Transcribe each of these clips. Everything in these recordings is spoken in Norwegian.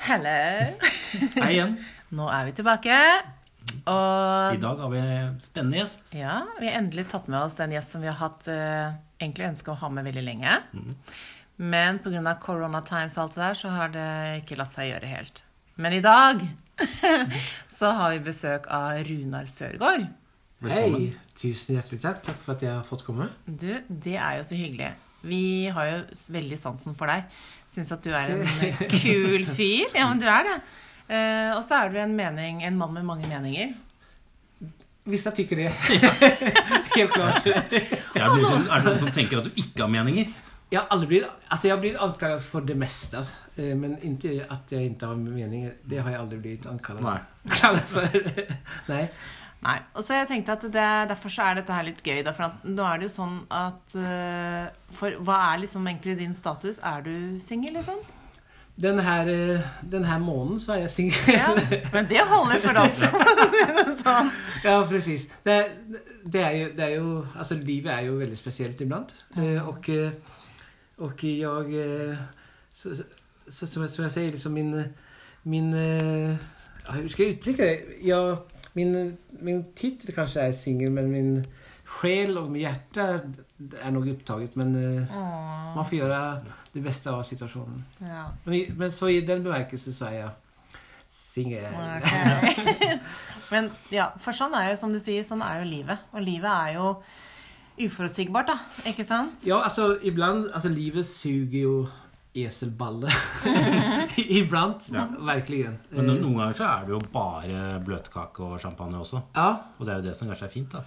Hello! Hei igjen. Nå er vi tilbake. Og I dag har vi en spennende gjest. ja, vi har endelig tatt med oss den gjest som vi har hatt eh, egentlig ønske å ha med veldig lenge. Men pga. Corona Times og alt det der, så har det ikke latt seg gjøre helt. Men i dag så har vi besøk av Runar Sørgaard. Velkommen. Hei! Tusen hjertelig takk. Takk for at jeg har fått komme. Du, det er jo så hyggelig. Vi har jo veldig sansen for deg. Syns at du er en eh, kul fyr. Ja, men du er det. Uh, og så er du en mening, en mann med mange meninger. Hvis jeg tykker det. Helt klart. Er det, noen som, er det noen som tenker at du ikke har meninger? Jeg blivit, alltså jag har blivit anklagad för det meste. Altså. Men at jeg ikke inte har meninger, Det har jeg aldri blitt anklaget for. Nei. Nei. Og så jeg tenkte at det, Derfor så er dette her litt gøy. Da, for at nå er det jo sånn at uh, For hva er liksom egentlig din status? Er du singel, liksom? Den her, eh, den her måneden så er jeg singel. Ja. Men det holder for oss. sånn. Ja, precis. Det, det, är ju, det är ju, alltså livet er jo veldig spesielt iblant. Og, og eh, och eh, så, så, så, som jeg, som jeg sier, liksom min, min, Jeg ja, hur ska min, min titel kanskje er singel, men min sjel og mitt hjerte er nok upptaget. Men eh, Åh, man får gjøre det beste av situasjonen. ja. Men, men så i den bemerkelse så er jeg singel. Okay. Men ja, for sånn er jo, som du sier, sånn er jo livet. Og livet er jo uforutsigbart, da. Ikke sant? Ja, altså iblant Altså, livet suger ju eselballe. iblant. Ja. Virkelig. Men noen ganger så er det jo bare bløtkake og champagne også. Ja, Og det er jo det som kanskje er fint. da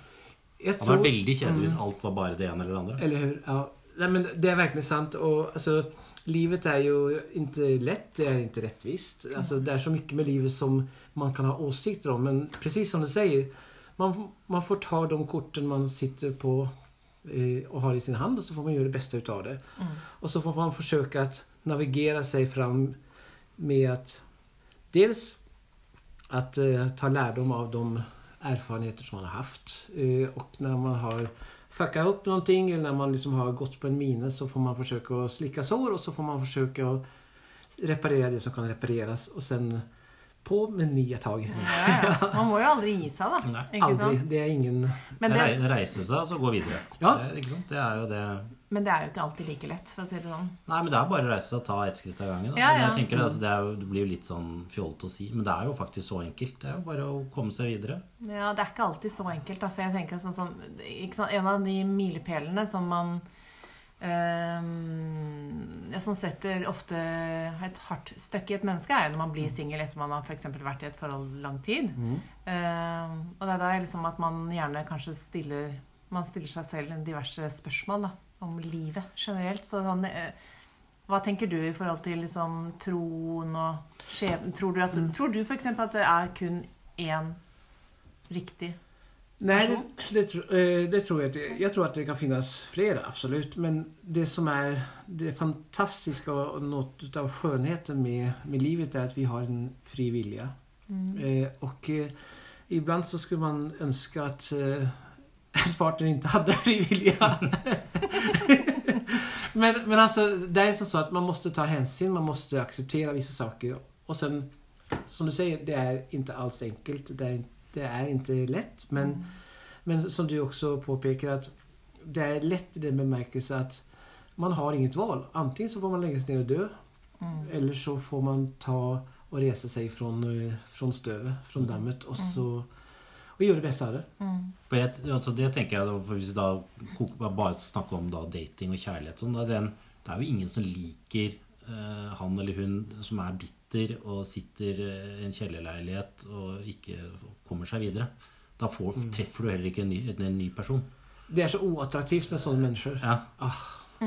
jag Det hadde vært veldig kjedelig hvis alt var bare det ene eller det andre. Eller hur? Ja. Nei, men det er virkelig sant. Og altså, livet er jo ikke lett. det er ikke rettvist. Altså, det er så mye med livet som man kan ha åsikter om. Men precis som du sier, man, man får ta de kortene man sitter på och har i sin hand och så får man göra det bästa utav det. Och så får man försöka att navigera sig fram med att dels att eh, ta lärdom av de erfarenheter som man har haft. Eh, och när man har fuckat upp någonting eller när man liksom har gått på en mina så får man försöka att slicka sår och så får man försöka att reparera det som kan repareras och sen på med nya tag. Ja, ja. Man må jo aldri gi seg, da. aldri. Ikke Aldrig. sant? Det er ingen... Men det, Rei- Reise seg og så gå videre. Ja. Det, ikke sant? det er jo det men det er jo ikke alltid like lett, for å si det sånn. Nei, men det er bare å reise seg og ta ett skritt av gangen. Da. Ja, jeg tenker det, altså, det, er jo, det blir jo litt sånn fjollete å si, men det er jo faktisk så enkelt. Det er jo bare å komme seg videre. Ja, det er ikke alltid så enkelt, da. For jeg tenker sånn som sånn, sant, En av de milepælene som man ja, Som setter ofte et hardt støkk i et menneske, er når man blir singel etter man har for vært i et forhold lang tid. Eh, og det er da liksom at man gjerne kanskje stiller Man stiller seg selv diverse spørsmål da, om livet generelt. Så sånn, eh, hva tenker du i forhold til liksom, troen og skjebnen? Tror du, at, tror du f.eks. at det er kun én riktig Nej, det, det, eh, det tror jag att Jag tror att det kan finnas flera, absolut. Men det som är det fantastiska och något av skönheten med, med livet är att vi har en fri vilja. Eh, och eh, ibland så skulle man önska att eh, ens partner inte hade fri vilja. men, men alltså, det är som så att man måste ta hänsyn, man måste acceptera vissa saker. Och sen, som du säger, det är inte alls enkelt. Det är, det är inte lätt. Men, men som du också påpekar att det är lätt i den bemärkelse att man har inget val. Antingen så får man lägga sig ner och dö. Mm. Eller så får man ta och resa sig från, eh, från stövet, från dammet og så og gjøre det beste av det. Mm. For jeg, altså det tenker jeg for Hvis vi da bare snakker om da dating og kjærlighet sånn, da er det, en, det er jo ingen som liker uh, han eller hun som er bitter og sitter eh, i en kjellerleilighet og ikke kommer seg videre. Da får, treffer du heller ikke en ny, en, en ny person. Det er så oattraktivt med sånne mennesker. Ja,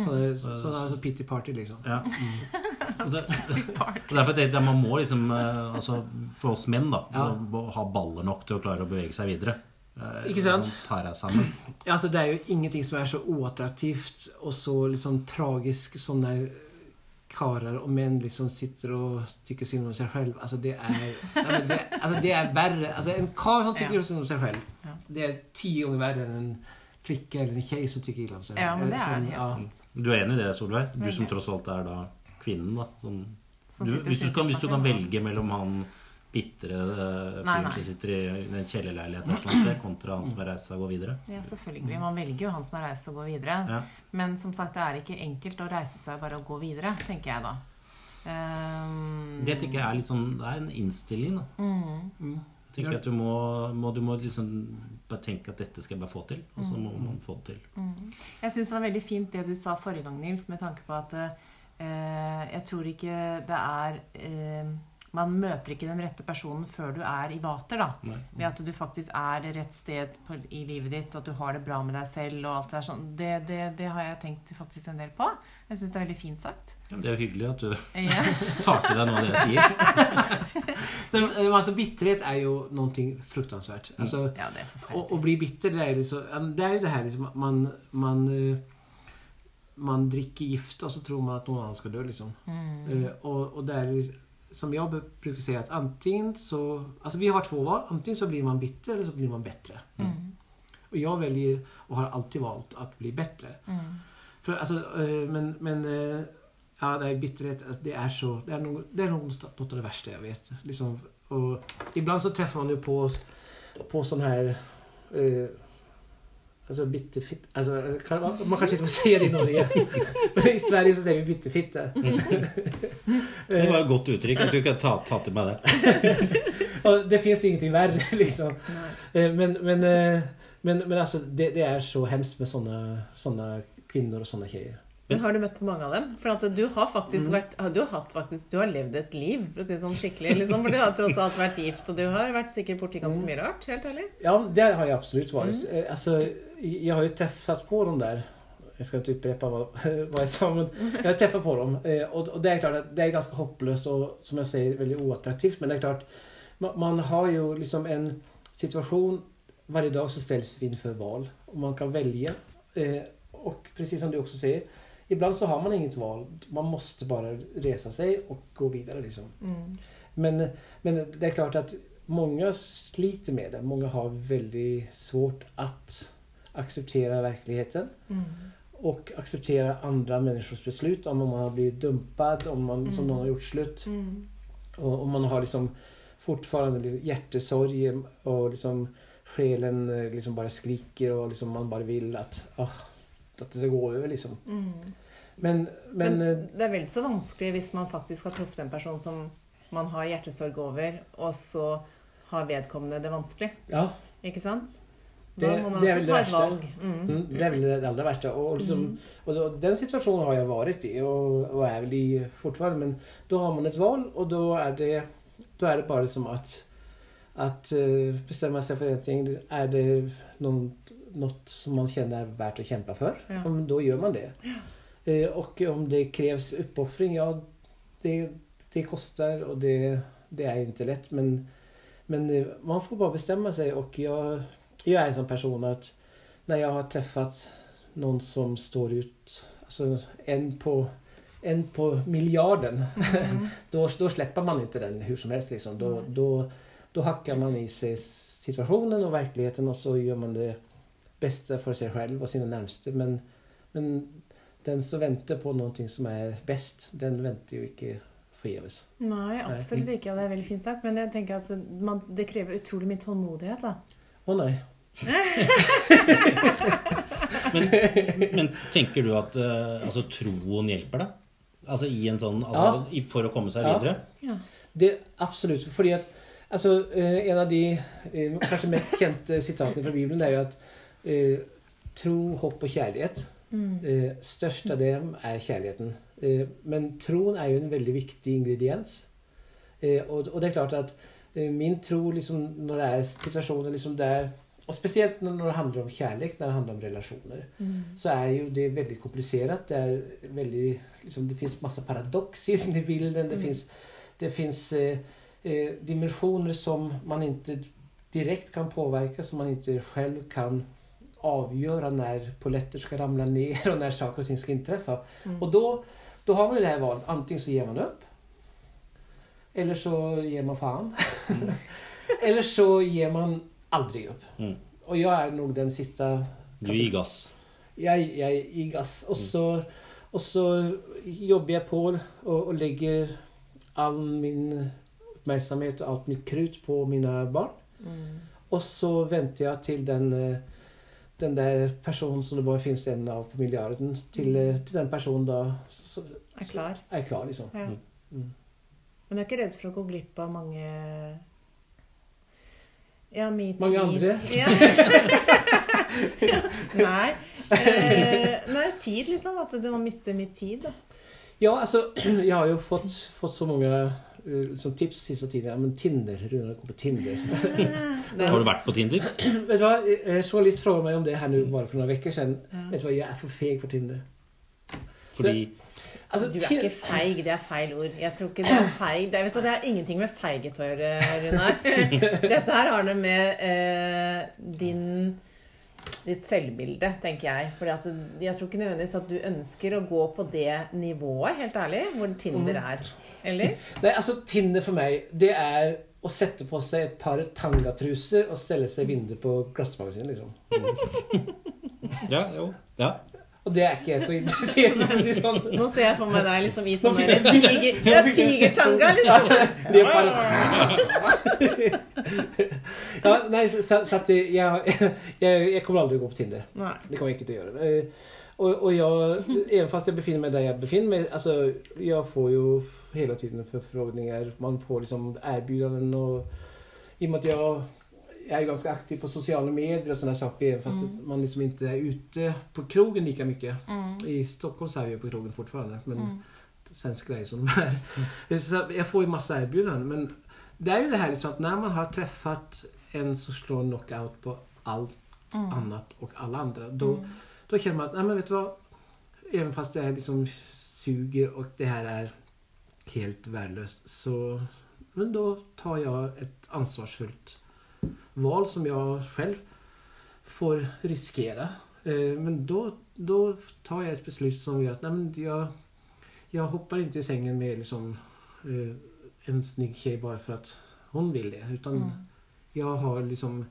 Sådana, sådana alltså pity party liksom. ja. Og det, og derfor tenkte jeg man må liksom eh, altså For oss menn, da. Ja. må Ha baller nok til å klare å bevege seg videre. Eh, Ikke sant? tar jeg sammen. Alltså det er jo ingenting som er så oattraktivt og så liksom tragisk som när karlar og menn liksom sitter og tycker synd om seg selv. Alltså det er altså det, alltså det är värre. Alltså en kar som tycker Ja. synd om seg selv, Ja. Det er ti ganger verre enn en flicka eller en tjej som tycker illa om seg. Ja, men det er som- helt ja. sant. Du er enig i det, Solveig? Du som tross alt er da kvinnen, da. Som som Du, hvis, du kan, hvis du kan velge mellom han bitre uh, fyren som sitter i den kjellerleiligheten et eller annet sted, kontra han som har reist seg og går videre. Ja, selvfølgelig. Man velger jo han som har reist seg og går videre. Ja. Men som sagt, det er ikke enkelt å reise seg og bare gå videre, tenker jeg da. Um, Det tenker jeg er litt sånn Det er en innstilling, da. mm, Jeg tenker at du må, må, du må liksom bare tenke at dette skal jeg bare få til, og så må man få det til. mm. Jeg syns det var veldig fint det du sa forrige gang, Nils, med tanke på at eh, jeg tror ikke det er eh, Man møter ikke den rette personen før du er i vater, da. Nei. Ved at du faktisk er rett sted på, i livet ditt, og at du har det bra med deg selv og alt det der sånn. Det, det, det har jeg tenkt faktisk en del på. Jeg syns det er veldig fint sagt. Ja, det er jo hyggelig at du Ja. tar til deg noe av det jeg sier. Men, men alltså bitterhet er jo noe fruktansvært. Altså, ja, det er och, forferdelig. bli bitter det er, liksom, det är ju det her liksom, man, man, eh, man drikker gift og så tror man at noen annen skal dø, Liksom. Mm. Uh, og, og, det är som jag brukar säga att antingen så, alltså vi har två val, antingen så blir man bitter eller så blir man bättre. Mm. Och jag väljer och har alltid valt att bli bättre. Mm. För, alltså, eh, men men eh, ja, det är bitterhet, det är så, det är nog, det är nog något av det värsta jag vet. Liksom, och ibland så träffar man ju på, på sån här eh, Alltså bittefitt. Alltså, kan, man kanske inte får säga det i Norge. Men i Sverige så säger vi bitterfitte. Det var et godt uttrykk. Jeg tror ikke jeg ta, ta til meg det. Och det finns ingenting värre liksom. Eh, Men, men, eh, men, men alltså det, det är så hemskt med sånne såna kvinnor och såna tjejer. Men har du møtt på mange av dem? For at du har faktisk Mm. vært Du har hatt faktisk Du har levd et liv, for å si det sånn skikkelig. Liksom, for du har tross alt vært gift, og du har vært sikkert borti ganske Mm. mye rart. Helt ærlig. Ja, det har jeg absolutt vært. Mm. Alltså, jag har ju träffat på dem där. Jag ska inte upprepa vad, vad jag sa, men jag har träffat på dem. Og Och, och det är klart att det är ganska hopplöst och som jag säger väldigt oattraktivt. Men det är klart, man, man har ju liksom en situation. Varje dag så ställs vi inför val och man kan välja. Eh, Och precis som du också säger, ibland så har man inget val. Man måste bara resa sig och gå vidare liksom. Mm. Men, men det är klart att många sliter med det. Många har väldigt svårt att acceptera verkligheten Mm. och acceptera andra människors beslut. Om man har blivit dumpad, om man, som noen någon har gjort slut. Mm. Och om man har liksom fortfarande liksom hjärtesorg och liksom själen eh, liksom bara skriker och liksom man bara vill att, ah, att det ska gå över liksom. Mm. Men, men, Men eh, det er vel så vanskelig hvis man faktisk har truffet en person som man har hjertesorg over, og så har vedkommende det vanskelig. ja, Ikke sant? Da Det- må man også ta det et valg. Mm. mm, det er vel det allra verste. Og, liksom, og, den situasjonen har jeg vært i og, og er vel i fortsatt. Men da har man et val og da er det, da er det bare som at att eh, seg for én ting Er det noe, noe som man kjenner er verdt å kjempe for? Ja. Om, då gör man det. Eh, og om det kreves oppofring, ja det, det koster, og det, det er ikke lett. Men, men eh, man får bare bestemme seg. Og jag, jag är en sån person att när jag har träffat någon som står ut, alltså en på, en på miljarden, Mm. då, då släpper man inte den hur som helst. Liksom. Då, mm. då, då hackar man i sig situationen och verkligheten och så gör man det bästa för sig själv och sina närmaste. Men, men den som väntar på någonting som är bäst, den väntar ju inte förgäves. Nei, absolutt ikke. Det er veldig fint sagt. Men jeg tenker at man, det krever utrolig mye tålmodighet. da. oh, nej. Men, men tenker du at eh, altså, troen hjelper deg? Altså i en sånn altså, Ja. i- For å komme seg Ja. videre? Ja. Det, Absolutt. Fordi at, altså, eh, en av de kanskje kanske mest kjente sitatene fra Bibelen er jo at eh, tro, hopp og kjærlighet Mm. Størst av dem er kjærligheten. Eh, men troen er jo en veldig viktig ingrediens. og, och, och det er klart at eh, min tro, liksom, når det er situasjoner liksom där, och spesielt når det handler om kjærlighet, når det handler om relasjoner, Mm. så er jo det veldig komplisert. Det, er veldig, liksom, det fins masse paradokser i bilden. Det Mm. finns, eh, eh, dimensioner som man ikke direkt kan påverka, som man ikke selv kan avgjøre når poletter skal ramle ned, og når saker og ting skal inntreffe. Mm. Og då, då har man jo det her valet. Antingen så gir man opp, Eller så gir man faen. eller så gir man aldrig upp. Mm. Och jag är nog den sista Du gir gass. jeg, jeg gir gass. Og så, og så jobber jeg på og, og legger all min oppmerksomhet og alt mitt krut på mine barn. Mm. Og så venter jeg til den, den der personen som det bare finnes en av på milliarden, til, til den personen da så, Er klar. er klar, liksom. Ja. Mm. Mm. Men du er ikke redd for å gå glipp av mange Ja, tid. Mange andre? Ja. nei. Eh, nei, tid, liksom. At du må miste mye tid. Da. Ja, altså Jeg har jo fått, fått så mange eh, som tips siste tiden. Ja, men Tinder, Rune, kom på Tinder. Har du vært på Tinder? Vet du hva, Journalist spurte meg om det her nå bare for noen uker siden. Ja. Vet du hva, Jeg er for feg for Tinder. Fordi Alltså, du er ikke feig, det er feil ord. Jeg tror ikke det er feig. Det, vet du, det er ingenting med feighet å gjøre, Runar. Dette her har det med eh, din ditt selvbilde, tenker jeg. Fordi at du, jeg tror ikke nødvendigvis at du ønsker å gå på det nivået, helt ærlig, hvor Tinder er. Eller? Nei, altså Tinder for meg, det er å sette på seg et par tangatruser og stelle seg i vinduet på glassmagasinet, liksom. Ja, jo. Ja. Och det er ikke jeg så interessert av. Sånn. Nå ser jeg for meg deg liksom i sånn der tiger, ja, tigertanga, liksom. Ja, nei, så, så, at jeg, jeg, jeg, kommer aldri til å gå på Tinder. Det kommer jeg ikke til å gjøre. Og, og jeg, even fast jeg befinner meg der jeg befinner meg, altså, jeg får jo hele tiden forfordringer. Man får liksom erbjudanden og i og med at jag jag är ganska aktiv på sociala medier och sådana saker, fast Mm. man liksom inte är ute på krogen lika mycket. Mm. I Stockholm så är vi jo på krogen fortfarande, men Mm. svenskar är ju som de är. Så jag får ju massa erbjudanden, men det är ju det här liksom att när man har träffat en som slår knockout på allt Mm. annat och alla andra, då, Mm. då känner man att, nej men vet du vad? Även fast det här liksom suger och det här är helt värdelöst så men då tar jag ett ansvarsfullt val som jag själv får riskera. Eh, Men då, då tar jag ett beslut som gör att nej men jag, jag hoppar inte i sängen med liksom, eh, en snygg tjej bara för att hon vill det. Utan Mm. jag har liksom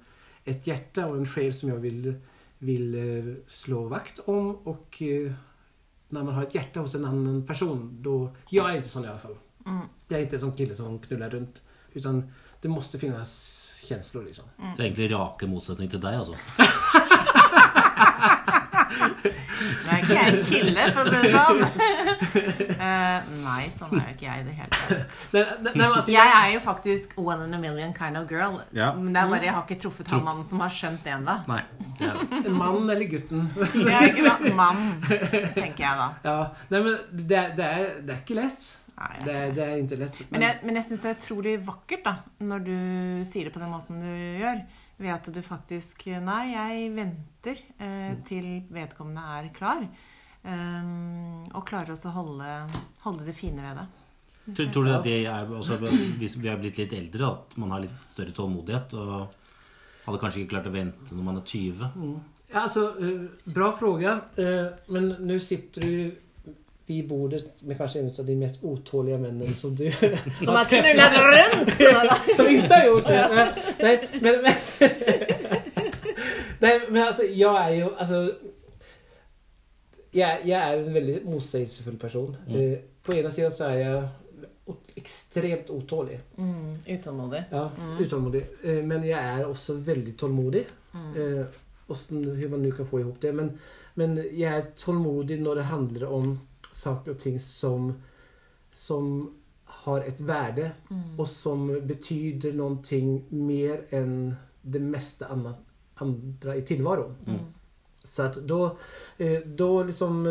ett hjärta och en själ som jag vill, vill eh, slå vakt om. Och når när man har ett hjärta hos en annan person, då... Jag är inte sån i alla fall. Mm. Jag är inte en sån kille som knullar runt. Utan det måste finnas känslor liksom. Det er egentlig rake motsetning til deg, altså. Nå er ikke jeg en kille, for å si det sånn. Uh, nei, sånn er jo ikke jeg i det hele tatt. Alltså, Jeg er jo faktisk one in a million kind of girl. Ja. Men det er bare jeg har ikke truffet han mannen som har skjønt det ennå. Ja. Mannen eller gutten. Er ikke sant. mann, tenker jeg da. Ja, Nei, men det, det, er, det er ikke lätt. Nei, er Det, ikke är- det. det är inte lätt. Men jeg, men jeg syns det er utrolig vakkert da, når du sier det på den måten du gjør. Ved at du faktisk Nei, jeg venter eh, til vedkommende er klar. Um, og klarer også å holde, holde det fine ved det. Tror, tror du at det er også, Hvis vi er blitt litt eldre, at man har litt større tålmodighet og hadde kanskje ikke klart å vente når man er 20? Ja, Alltså, eh, bra fråga. Eh, Men nå sitter du vid bordet med kanskje en av de mest otålige männen som du Som har knullet rundt! som ikke har gjort det. Nei, nej men, men, Nei, men altså, jeg er jo Altså Jeg, jeg er en veldig motsägelsefull person. Mm. Eh, På ena siden så er jeg ekstremt extremt otålig. Mm, utålmodig. Ja, Mm. utålmodig. Eh, Men jeg er også veldig tålmodig. Mm. Eh, hur man nu kan få ihop det. Men, men jeg er tålmodig når det handler om saker og ting som, som har et värde Mm. og som betyder noe mer enn det meste annet, andre i tillvaron. Mm. Så att då, eh, då liksom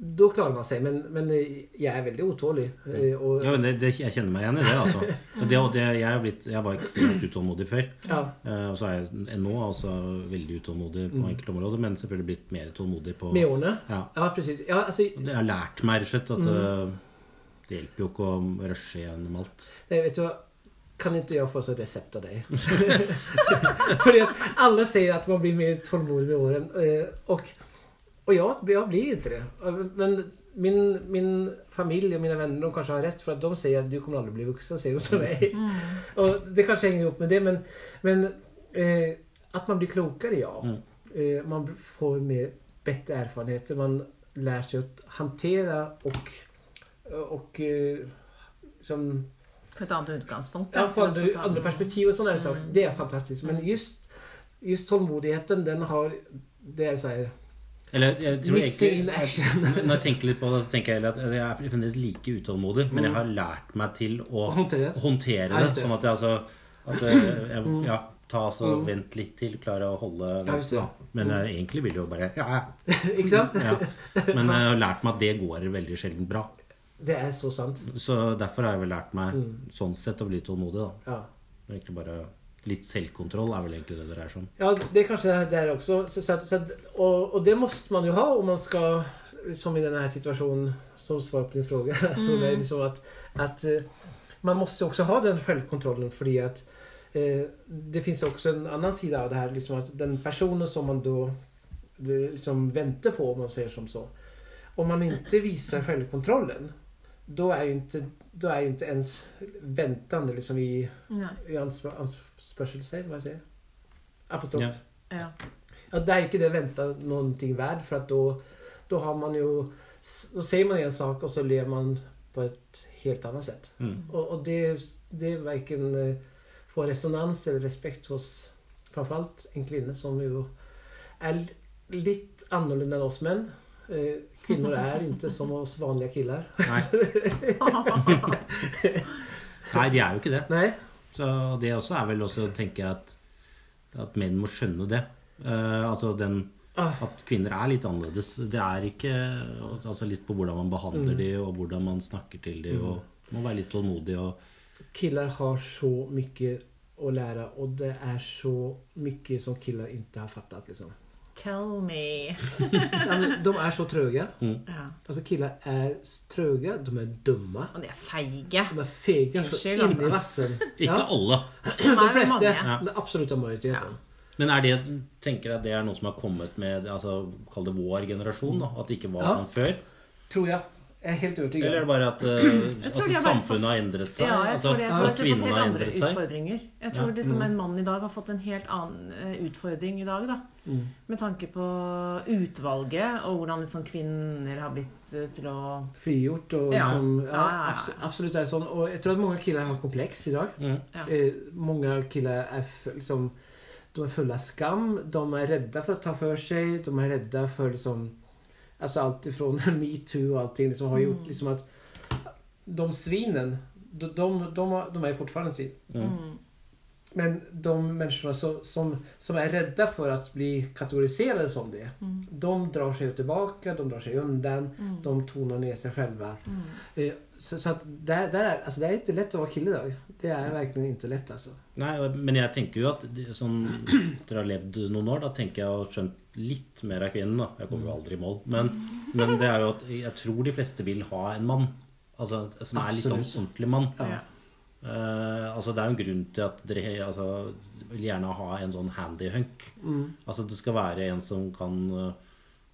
eh, klarer man seg. Men, men jeg er veldig utålmodig. otålig. eh, Ja, men det, det, jeg kjenner meg igjen i det. altså. Det, det, jeg, blitt, jeg var ekstremt utålmodig før. ja, Eh, og så er jeg nå også veldig utålmodig på Mm. enkelte områder, men selvfølgelig blitt mer tålmodig på med årene. ja. Ja, precis. Ja, altså, jeg har lært meg rett og slett at Mm. eh, det hjelper jo ikke å rushe gjennom alt. Nei, vet du hva? Kan ikke jeg få så resept av deg? Fordi at alle sier at man blir mer tålmodig med årene. eh, Och, ja, jag, jag blir inte det. Men min, min familj och mina vänner de kanske har rätt för att de säger att du kommer aldrig bli vuxen, säger de till mig. Mm. Och det kanske hänger ihop med det men, men eh, att man blir klokare, ja. Mm. Eh, man får mer, bättre erfarenheter. Man lär sig att hantera och, och eh, som På et annet utgangspunkt. Ja, få å andre den- perspektiv og sånne saker. Mm. Det er fantastisk. Men just, just tålmodigheten, den har Det er sånn Eller jeg tror egentlig. Når jeg tenker litt på det, så tenker jeg heller at jeg er fremdeles like utålmodig, men jeg har lært meg til å håndtere håndtere det. Sånn at jeg altså at jeg, jeg, Mm. Ja, ta altså Mm. Vent litt til, klare å holde Ja, da. Men jeg egentlig vil jo bare Ja, ja. Ikke sant? ja. Men jeg har lært meg at det går veldig sjelden bra. Det er så sant. Så derfor har jeg vel lært meg Mm. sånn sett å bli tålmodig, da. Ja. Egentlig bare Litt selvkontroll er vel egentlig det det dreier seg om. Ja, det er kanskje det där også. Så, så, så, og, och, och det måste man jo ha om man skal, som i denne situasjonen, situationen, som svar på din fråga, så mm. det liksom at, att eh, man måste också ha den självkontrollen fordi at eh, det finns også en annen side av det her, liksom at den personen som man da liksom venter på, om man sier som så. Om man ikke viser självkontrollen, då är ju inte, då är ju inte ens väntande liksom i, Nei. i ansvar, ansvarsfølelse, hva jeg sier? Apostrof. Ja. Ja. Ja, det er ikke det venta någonting verd, for at da, har man jo Da sier man en sak, og så lever man på et helt annet sett. Mm. Og, og det, det verken eh, får resonans eller respekt hos framfor alt en kvinne som jo er litt annerledes enn oss menn. Eh, Kvinner er ikke som oss vanlige killer. Nei. Nei, de er jo ikke det. Nei? Så det også er vel også, å tenke at, at menn må skjønne det. Eh, altså den Ah, At kvinner er litt annerledes. Det er ikke Altså litt på hvordan man behandler Mm. de, og hvordan man snakker til de, og må være litt tålmodig og killar har så mye å lære, og det er så mye som killar ikke har fattat. Liksom. Tell me. Ja, de er så tröga. Ja. Altså, Killer er trøge. de er dumme. Og de er feige. de er feige så Unnskyld, altså. inni vassen. Ikke alle. De fleste. Den absoluta majoriteten. Men er det, tenker at det er noe som har kommet med altså, Kall det vår generasjon, da? At det ikke var Ja. sånn før? Tror jeg. Jeg er helt Eller er det bare at uh, altså, de har bare samfunnet har endret seg? Ja, jeg altså, tror det. Jeg tror at at har fått kvinnene helt har endret seg? utfordringer. Jeg tror Ja. liksom en mann i dag har fått en helt annen eh, utfordring i dag, da. Mm. Med tanke på utvalget, og hvordan liksom kvinner har blitt eh, til å Frigjort og Ja. liksom, ja, Ja, ja, ja. abs- absolutt er det sånn. Og jeg tror at mange killar har kompleks i dag. Mm. Ja. Eh, mange killar er liksom, de er fulle av skam, de er redde for å ta for seg. de er redde for liksom, alltså allt ifrån metoo och allting som har Mm. gjort liksom att de svinen, de, de, de, har- de är fortfarande svin. Mm. Mm. Men de människorna som, som, som är rädda för att bli kategoriserade som det, Mm. de drar sig tillbaka, de drar sig undan, Mm. de tonar ner sig själva. Mm. Eh, Så, så att där, där, är- alltså det är inte lätt att vara kille idag. Det är verkligen inte lätt alltså. Nei, men jeg tenker jo at som Dere har levd noen år, da tenker jeg og skjønt litt mer av kvinnen. da Jeg kommer jo aldri i mål. Men, men det er jo at jeg tror de fleste vil ha en mann. Altså Som er litt sånn ordentlig mann. Ja. Uh, altså Det er jo en grunn til at dere altså, vil gjerne ha en sånn handy hunk. Mm. Altså Det skal være en som kan eh,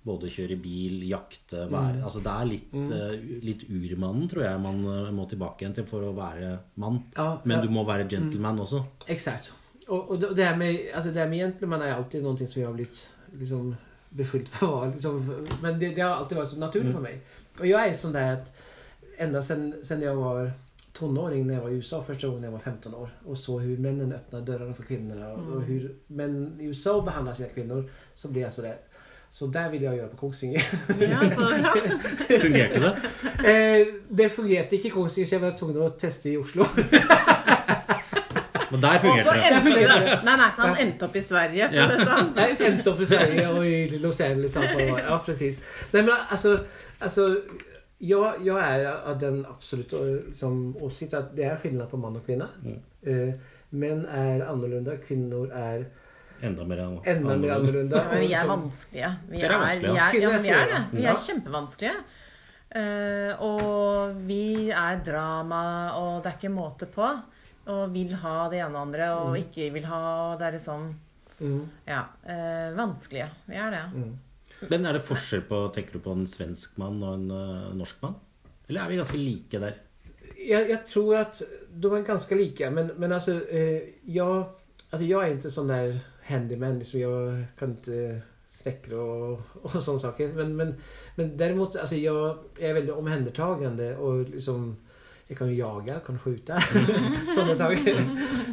både kjøre bil, jakte være, altså Det er litt, Mm. uh, litt urmannen, tror jeg man må tilbake igjen til for å være mann. Ja, Men ja. du må være gentleman også. Exakt. Og, og, det med, altså det med gentleman er alltid någonting som vi har blivit liksom, beskylld för. Liksom, men det, det har alltid varit så naturligt för mig. Och jag är sån där att ända sen, sen jag var tonåring när jag var i USA första gången jeg jag var 15 år och såg hur männen öppnar dörrarna för kvinnorna och, och hur män i USA behandlar sina kvinnor så blev jag sådär. Så det ville jeg gjøre på Kongsvinger. Ja, Fungerte det? eh, det fungerte ikke i Kongsvinger så jeg var tvunget til å teste i Oslo. Men der fungerte det. endte Nei, nei, han endte opp i Sverige. Ja. det sånn. Nej, inte upp i Sverige og i Los Angeles. Ja, precis. Nej, men alltså, alltså jag, jag är av den absolutte liksom, åsikt att det är skillnad på man och kvinna. Mm. män är annorlunda, kvinnor är Enda mer enn enda mer annorlunda. Ja, vi er vanskelige. Vi er er, vanskelige, vi ja. er, ja, vi er det. Vi er kjempevanskelige. Uh, og vi er drama, og det er ikke måte på. Og vil ha det ene og andre, og ikke vil ha Det er liksom Mm, Ja. eh, vanskelige. Vi er det. mm. Men er det forskjell på Tenker du på en svensk mann og en uh, norsk mann? Eller er vi ganske like der? Jeg, jeg tror at de er ganske like, Men, men altså, eh, jeg, altså Jeg er ikke sånn der handyman. Liksom jeg kan ikke snekre og, og sånne saker. Men, men, men derimot, altså, jeg, jeg er veldig omhendertagende og liksom, Jag kan ju jaga, jag kan skjuta. Sådana saker.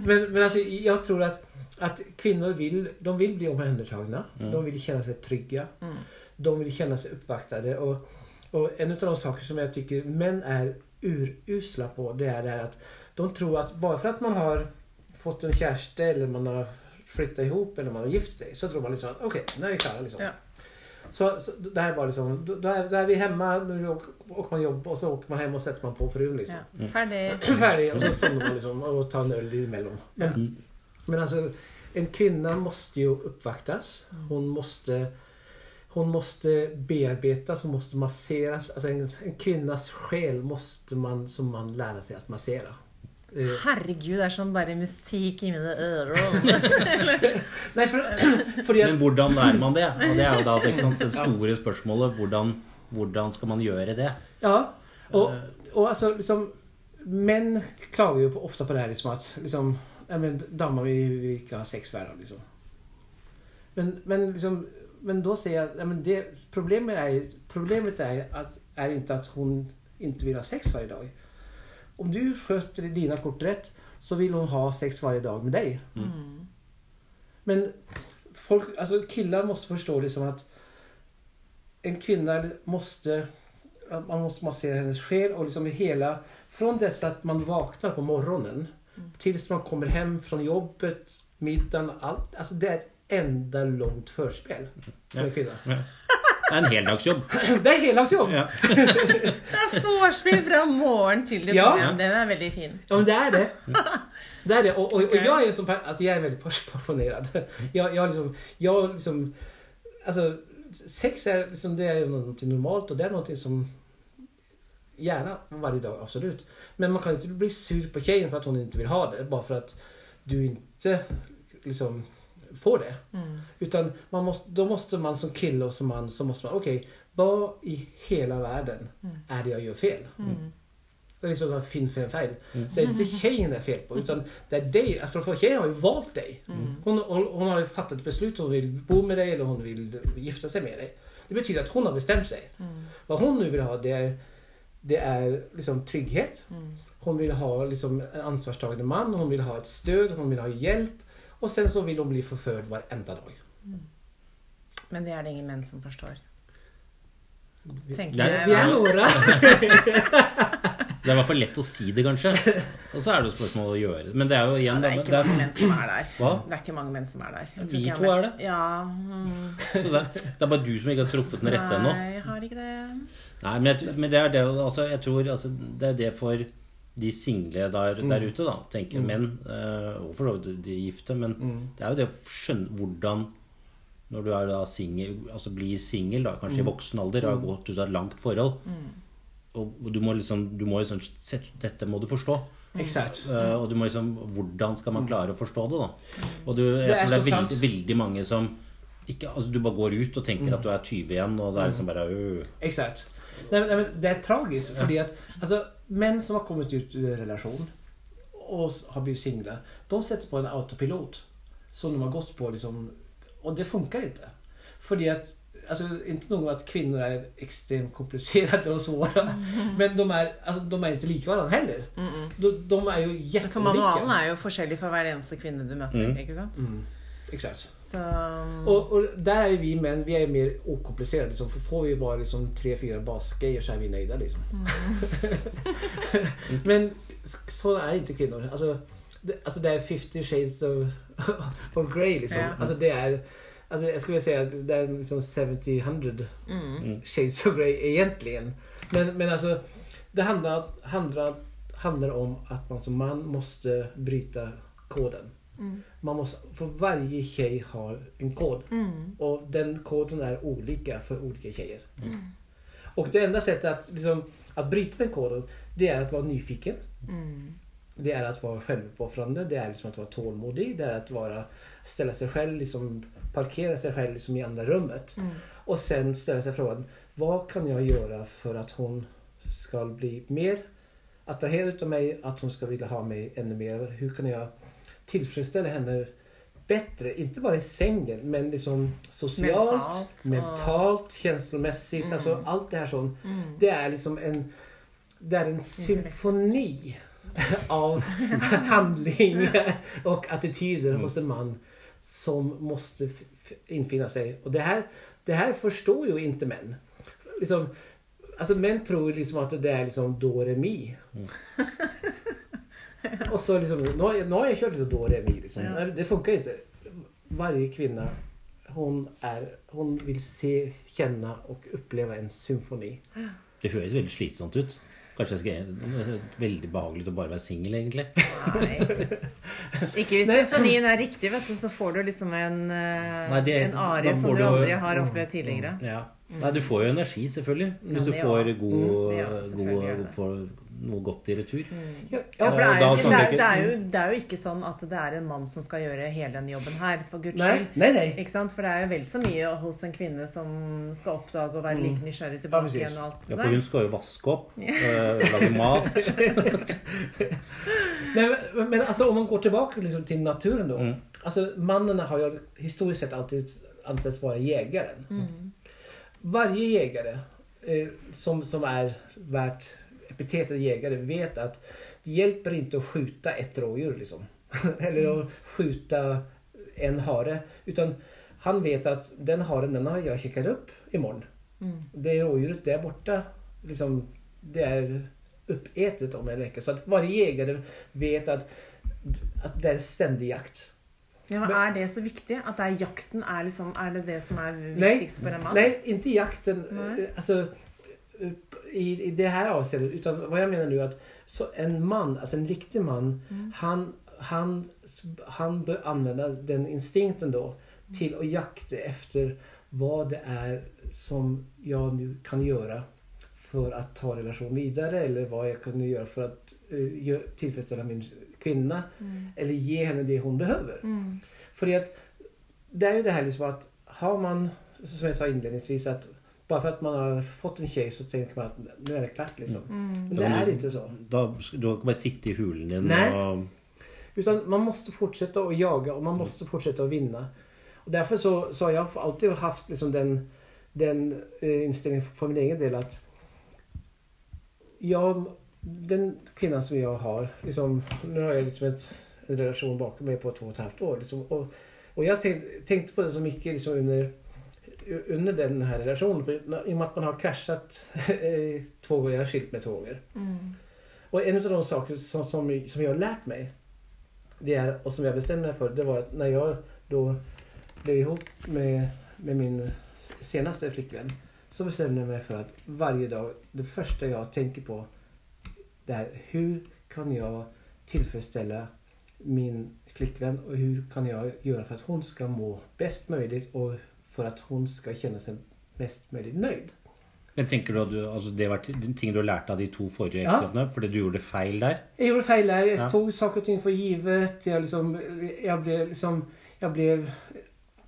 Men, men alltså, jag tror att, att kvinnor vill, de vill bli omhändertagna. De vill känna sig trygga. Mm. De vill känna sig uppvaktade. Och, och en av de saker som jag tycker män är urusla på det är det här att de tror att bara för att man har fått en kärste eller man har flyttat ihop eller man har gift sig så tror man liksom att okej, nu är vi klara liksom. Ja. Så, så det er var liksom, Da er, da er vi hemma, nu åker, man jobb og så åker man hjem og setter man på fruen, liksom. Ja. Ferdig. Ferdig. Og så sovner man liksom og tar en øl imellom. Men, Mm. men altså en kvinna måste jo oppvaktes. Hun måste hon måste bearbetas, hon måste masseras. Alltså en, en kvinnas själ måste man som man lära sig att massera. Eh, Herregud, det er sånn bare musikk i mine ører. nei, for, fordi at Men hvordan lærer man det? Og det er jo da ikke sant, det store spørsmålet. Hvordan, hvordan skal man gjøre det? Ja. Og, og altså liksom Menn klager jo på, ofte på det her liksom at liksom, Damer vil, vil ikke ha sex hver dag, liksom. Men, men liksom Men da sier jeg ja, men det, problemet, er, problemet er, at, er ikke at hun ikke vil ha sex hver dag. Om du sköter dina kort rätt så vill hon ha sex varje dag med dig. Mm. Men folk, alltså killar måste förstå liksom som att en kvinna måste, man måste massera hennes själ och liksom hela, från dess att man vaknar på morgonen tills man kommer hem från jobbet, middagen, allt. Alltså det är ett enda långt förspel för en kvinna. Det er en heldagsjobb. Det er heldagsjobb! Ja. Det er vorspiel fra morgen til det Ja. Den er veldig fin. Ja men det er det. Det er det. Og, og, og, jeg, er som altså, jeg er veldig passionerad. Jeg, jeg liksom, jeg liksom, Altså, sex er liksom, det er noe normalt og det er noe som Gjerne varje dag, absolut. Men man kan ikke bli sur på tjejen for at hun ikke vil ha det bare for at du ikke liksom får det. Mm. Utan man måste, då måste man som kille och som man så måste man, okej, vad i hela världen är det jag gör fel? Mm. Det är liksom fin, fin fem fel. Det är inte tjejen det är fel på utan det är dig. För, för tjejen har ju valt dig. Hon, hon, hon har ju fattat ett beslut. Hon vill bo med dig eller hon vill gifta sig med dig. Det betyder att hon har bestämt sig. Mm. Vad hon nu vill ha det är, det är liksom trygghet. Mm. Hon vill ha liksom en ansvarstagande man. Hon vill ha ett stöd. Hon vill ha hjälp. Och sen så vil hun bli forført hver enda dag. Men det er det ingen menn som forstår. Tenker Nei, jeg. Vi är da. Det er i hvert fall lett å si det, kanskje. Og så er det jo spørsmål å gjøre det. Men det er jo Ja, igjen det er ikke mange menn som er der. Hva? Det er ikke mange menn som er der. Vi to er det. Ja. mm. Så det, er- det er bare du som ikke har truffet den rette ennå. Nei, jeg har ikke det. Nei, men, jeg, men det er det altså, Jeg tror altså, det er det for de single der, der ute, da. Tenker menn, eh, og for så vidt de gifte. Men det er jo det å skjønne hvordan Når du er da single, altså blir singel, kanskje i voksen alder, har gått ut av et langt forhold Og du må liksom, du må liksom Dette må du forstå. Exakt. Uh, og du må liksom Hvordan skal man klare å forstå det, da? Og du, jeg Det tror det er veldig, veldig mange som ikke, altså Du bare går ut og tenker at du er 20 igjen, og det er liksom bare øh. Exakt. Nej, men, nej, men det er tragisk, fordi at altså, menn som har kommet ut i relasjon og har blitt single, De setter på en autopilot. Som de har gått på liksom, og det funker ikke. Fordi at alltså ikke noe med at kvinner er ekstremt komplicerade og svåre, Men de er, altså, de er ikke like hverandre heller. De, de jo jettelike For manualen er jo forskjellig for hver eneste kvinne du møter. Mm. ikke sant? Mm, exakt. Så Och, och där är vi män, vi är mer okomplicerade. Liksom. Får vi bara liksom, tre, fyra basgrejer så är vi nöjda. Liksom. Men så är inte kvinnor. Alltså, det, alltså det är 50 shades of, of grey. Liksom. Ja. Alltså det är, alltså jag skulle säga att det är liksom 70-100 mm. shades of grey egentligen. Men, men alltså det handlar, handlar, handlar om att man som man måste bryta koden. Mm. Man måste, för varje tjej har en kod. Mm. Och den koden är olika för olika tjejer. Och det enda sättet att, liksom, att bryta den koden, det är att vara nyfiken. Mm. Det är att vara självuppoffrande. Det är liksom att vara tålmodig. Det är att vara, ställa sig själv, liksom, parkera sig själv liksom i andra rummet. Mm. Och sen ställa sig frågan, vad kan jag göra för att hon ska bli mer attraherad av mig, att hon ska vilja ha mig ännu mer. Hur kan jag tillfredsställa henne bättre? Inte bara i sängen, men liksom socialt, Mentalt mentalt känslomässigt. Mm. Alltså allt det här som Mm. Det är liksom en det är en symfoni av handling och attityder hos en man som måste seg, infinna sig. Och det här, det här förstår ju inte män. Liksom, alltså män tror liksom att det är liksom do, re, mi. Och så liksom, nu har jag, nu har jag kört liksom do, re. Liksom. Ja. Det funkar inte. Varje kvinna, hon, är, hon vill se, känna och uppleva en symfoni. Det høres veldig slitsomt ut. Kanskje jeg skal, det veldig behagelig å bare være singel, egentlig. Nei. Ikke hvis symfonien er riktig, vet du, så får du liksom en, Nei, det- en arie som du du- aldri har opplevd tidligere. Ja. Nei, du får jo energi, selvfølgelig. Hvis du får god, Ja, selvfølgelig god får noe godt i retur. Ja, Ja, for det er, jo, ikke, det, er, det, er jo, det er jo ikke sånn at det er en mann som skal gjøre hele den jobben her, for guds skyld. Nei, nei, Ikke sant? For det er jo vel så mye hos en kvinne som skal oppdage og være like nysgjerrig tilbake igjen og alt Ja, for hun skal jo vaske opp, øh, lage mat. Nej, men, men altså, om man går tilbake liksom til naturen da. Mm. Altså, mannen har jo historisk sett alltid ansett å være jegeren. Mm. Varje jägare eh, som, som är värt epitetet jägare vet att det hjälper inte att skjuta ett rådjur liksom. Eller att skjuta en hare. Utan han vet att den haren den har jag kikat upp imorgon. Mm. Det rådjuret där borta, liksom, det är uppätet om en vecka. Så att varje jägare vet att, att det är ständig jakt. Ja, men er det så viktig? At det er jakten er liksom Er det det som er viktigst for en mann? Nei, ikke jakten. Nej. eh, Alltså, eh, i, I det här avseendet. Utan vad jag menar nu att så en man, alltså en riktig man, Mm. han, han, han bör använda den instinkten då till att jakta efter vad det är som jag nu kan göra för att ta relation vidare eller vad jag kan göra för att uh, gö- tillfredsställa min kvinna Mm. eller ge henne det hon behöver. Mm. För att det är ju det här liksom att har man, som jag sa inledningsvis, att bare for at man har fått en tjej så tenker man at nå er det klart liksom. Mm. Men det er ikke så. Da, du kan bare sitte i hulen din Nei. og Utan man måste fortsette å jage, og man måste fortsette å vinne. Og Derfor så, så har jeg alltid haft liksom den, den innstillingen for min egen del at jag, den kvinnan som jag har, liksom, nu har jag liksom ett, en relation bakom mig på två och ett halvt år. Liksom, och, och jag tänk, tänkte på det så mycket liksom under, under den här relationen. För, I och med att man har kraschat två gånger, jag har skilt mig två gånger. Mm. Och en av de saker som, som, som jag har lärt mig det är, och som jag bestämde mig för, det var att när jag då blev ihop med, med min senaste flickvän så bestämde jag mig för att varje dag, det första jag tänker på det är hur kan jag tillfredsställa min flickvän och hur kan jag göra för att hon ska må bäst möjligt och för att hon ska känna sig mest möjligt nöjd. Men tenker du at du, altså det var ting du har lært av de to forrige Ja. Fordi du gjorde feil der? Jeg gjorde feil der. Jeg Ja. tok saker og ting for givet. Jeg, liksom, jeg ble liksom, Jeg ble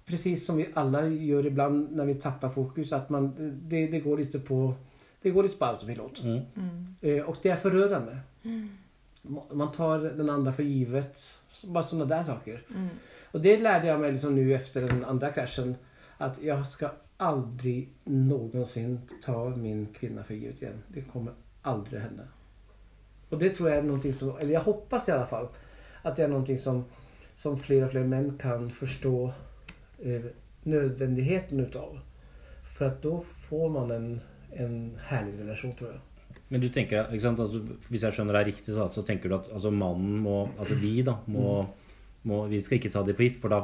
precis som vi alle gjør ibland når vi tapper fokus. at man, det, det går litt på det går lite på autopilot. Mm. Mm. Eh, och det är förödande. Man tar den andra för givet. Bara sådana där saker. Mm. Och det lärde jag mig liksom nu efter den andra kraschen. Att jag ska aldrig någonsin ta min kvinna för givet igen. Det kommer aldrig hända. Och det tror jag är någonting som, eller jag hoppas i alla fall, att det är någonting som, som fler och fler män kan förstå eh, nödvändigheten utav. För att då får man en, en herlig relasjon, tror jeg. Men du tenker, ikke sant, altså, Hvis jeg skjønner deg riktig, så, så tenker du at altså, mannen må Altså vi, da, må, må Vi skal ikke ta det for gitt, for da,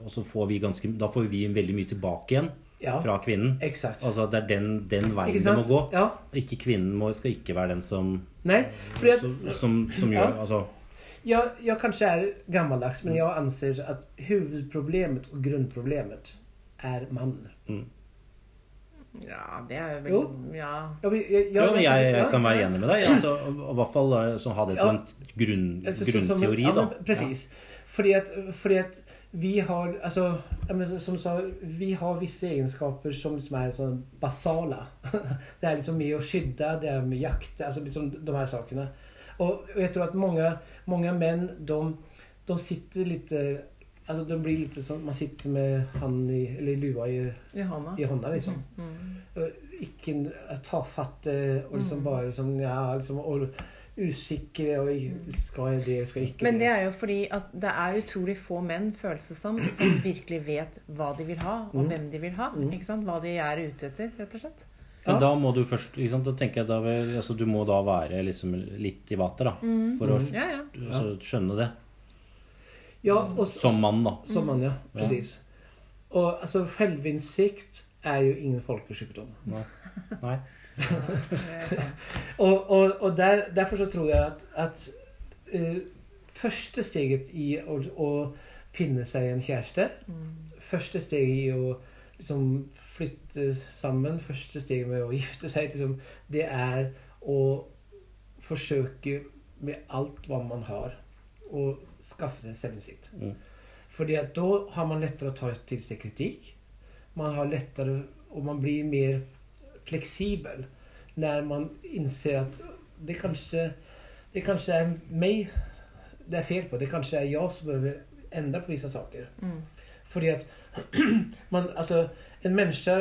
og får vi ganske, da får vi veldig mye tilbake igjen Ja, fra kvinnen. exakt. Altså Det er den, den veien det må gå. Ja. Ikke Kvinnen må, skal ikke være den som, Nei, fordi at, som, som, som Ja. gjør altså, Ja, jeg kanskje er gammeldags, men jeg anser at huvudproblemet og grunnproblemet er mannen. Ja, det er vel Jo. Ja. ja, men, ja, Ja, men jeg, jeg kan være enig med deg. Altså, og I hvert fall eh, så ha det som en grunn, grunnteori. da. För fordi för att vi har, altså, ja, men som sa, vi har visse egenskaper som som er sånn basale. Det er liksom med å skydde, det er med jakt, altså liksom de her sakene. Og, og jeg tror at mange, mange menn de, de sitter lite Alltså det blir litt som man sitter med han i, eller lua i, I hånda. i hånda liksom. Mm. Og Ikke tafatte og liksom Mm. bare liksom, ja, liksom, og usikre og skal jeg det, skal jeg ikke Men det er jo fordi at det er utrolig få menn, føles det som, som virkelig vet hva de vil ha, og Mm. hvem de vil ha. Mm. ikke sant? Hva de er ute etter, rett og slett. Men Ja. da må du først ikke sant, Da tenker jeg da altså, Du må da være liksom litt i vater, da. Mm. For å Mm. Ja, ja. altså, skjønne det. Ja, og, Som mann, da. Som man, ja. Ja. Precis. Og altså, selvinnsikt er jo ingen folkesykdom. Nei. Sant. Og, og, og der, derfor så tror jeg at, at uh, første steget i å, å finne seg en kjæreste Mm. Første steget i å liksom, flytte sammen, første steget med å gifte seg, liksom, det er å forsøke med alt hva man har, å skaffe seg selvinnsikt. Mm. Fordi at da har man lettere å ta til seg kritikk. Man har lettere, og man blir mer fleksibel når man innser at det kanskje, det kanskje er meg det er fel på. Det kanskje er jeg som behøver endre på visse saker. Mm. Fordi at man, altså, en menneske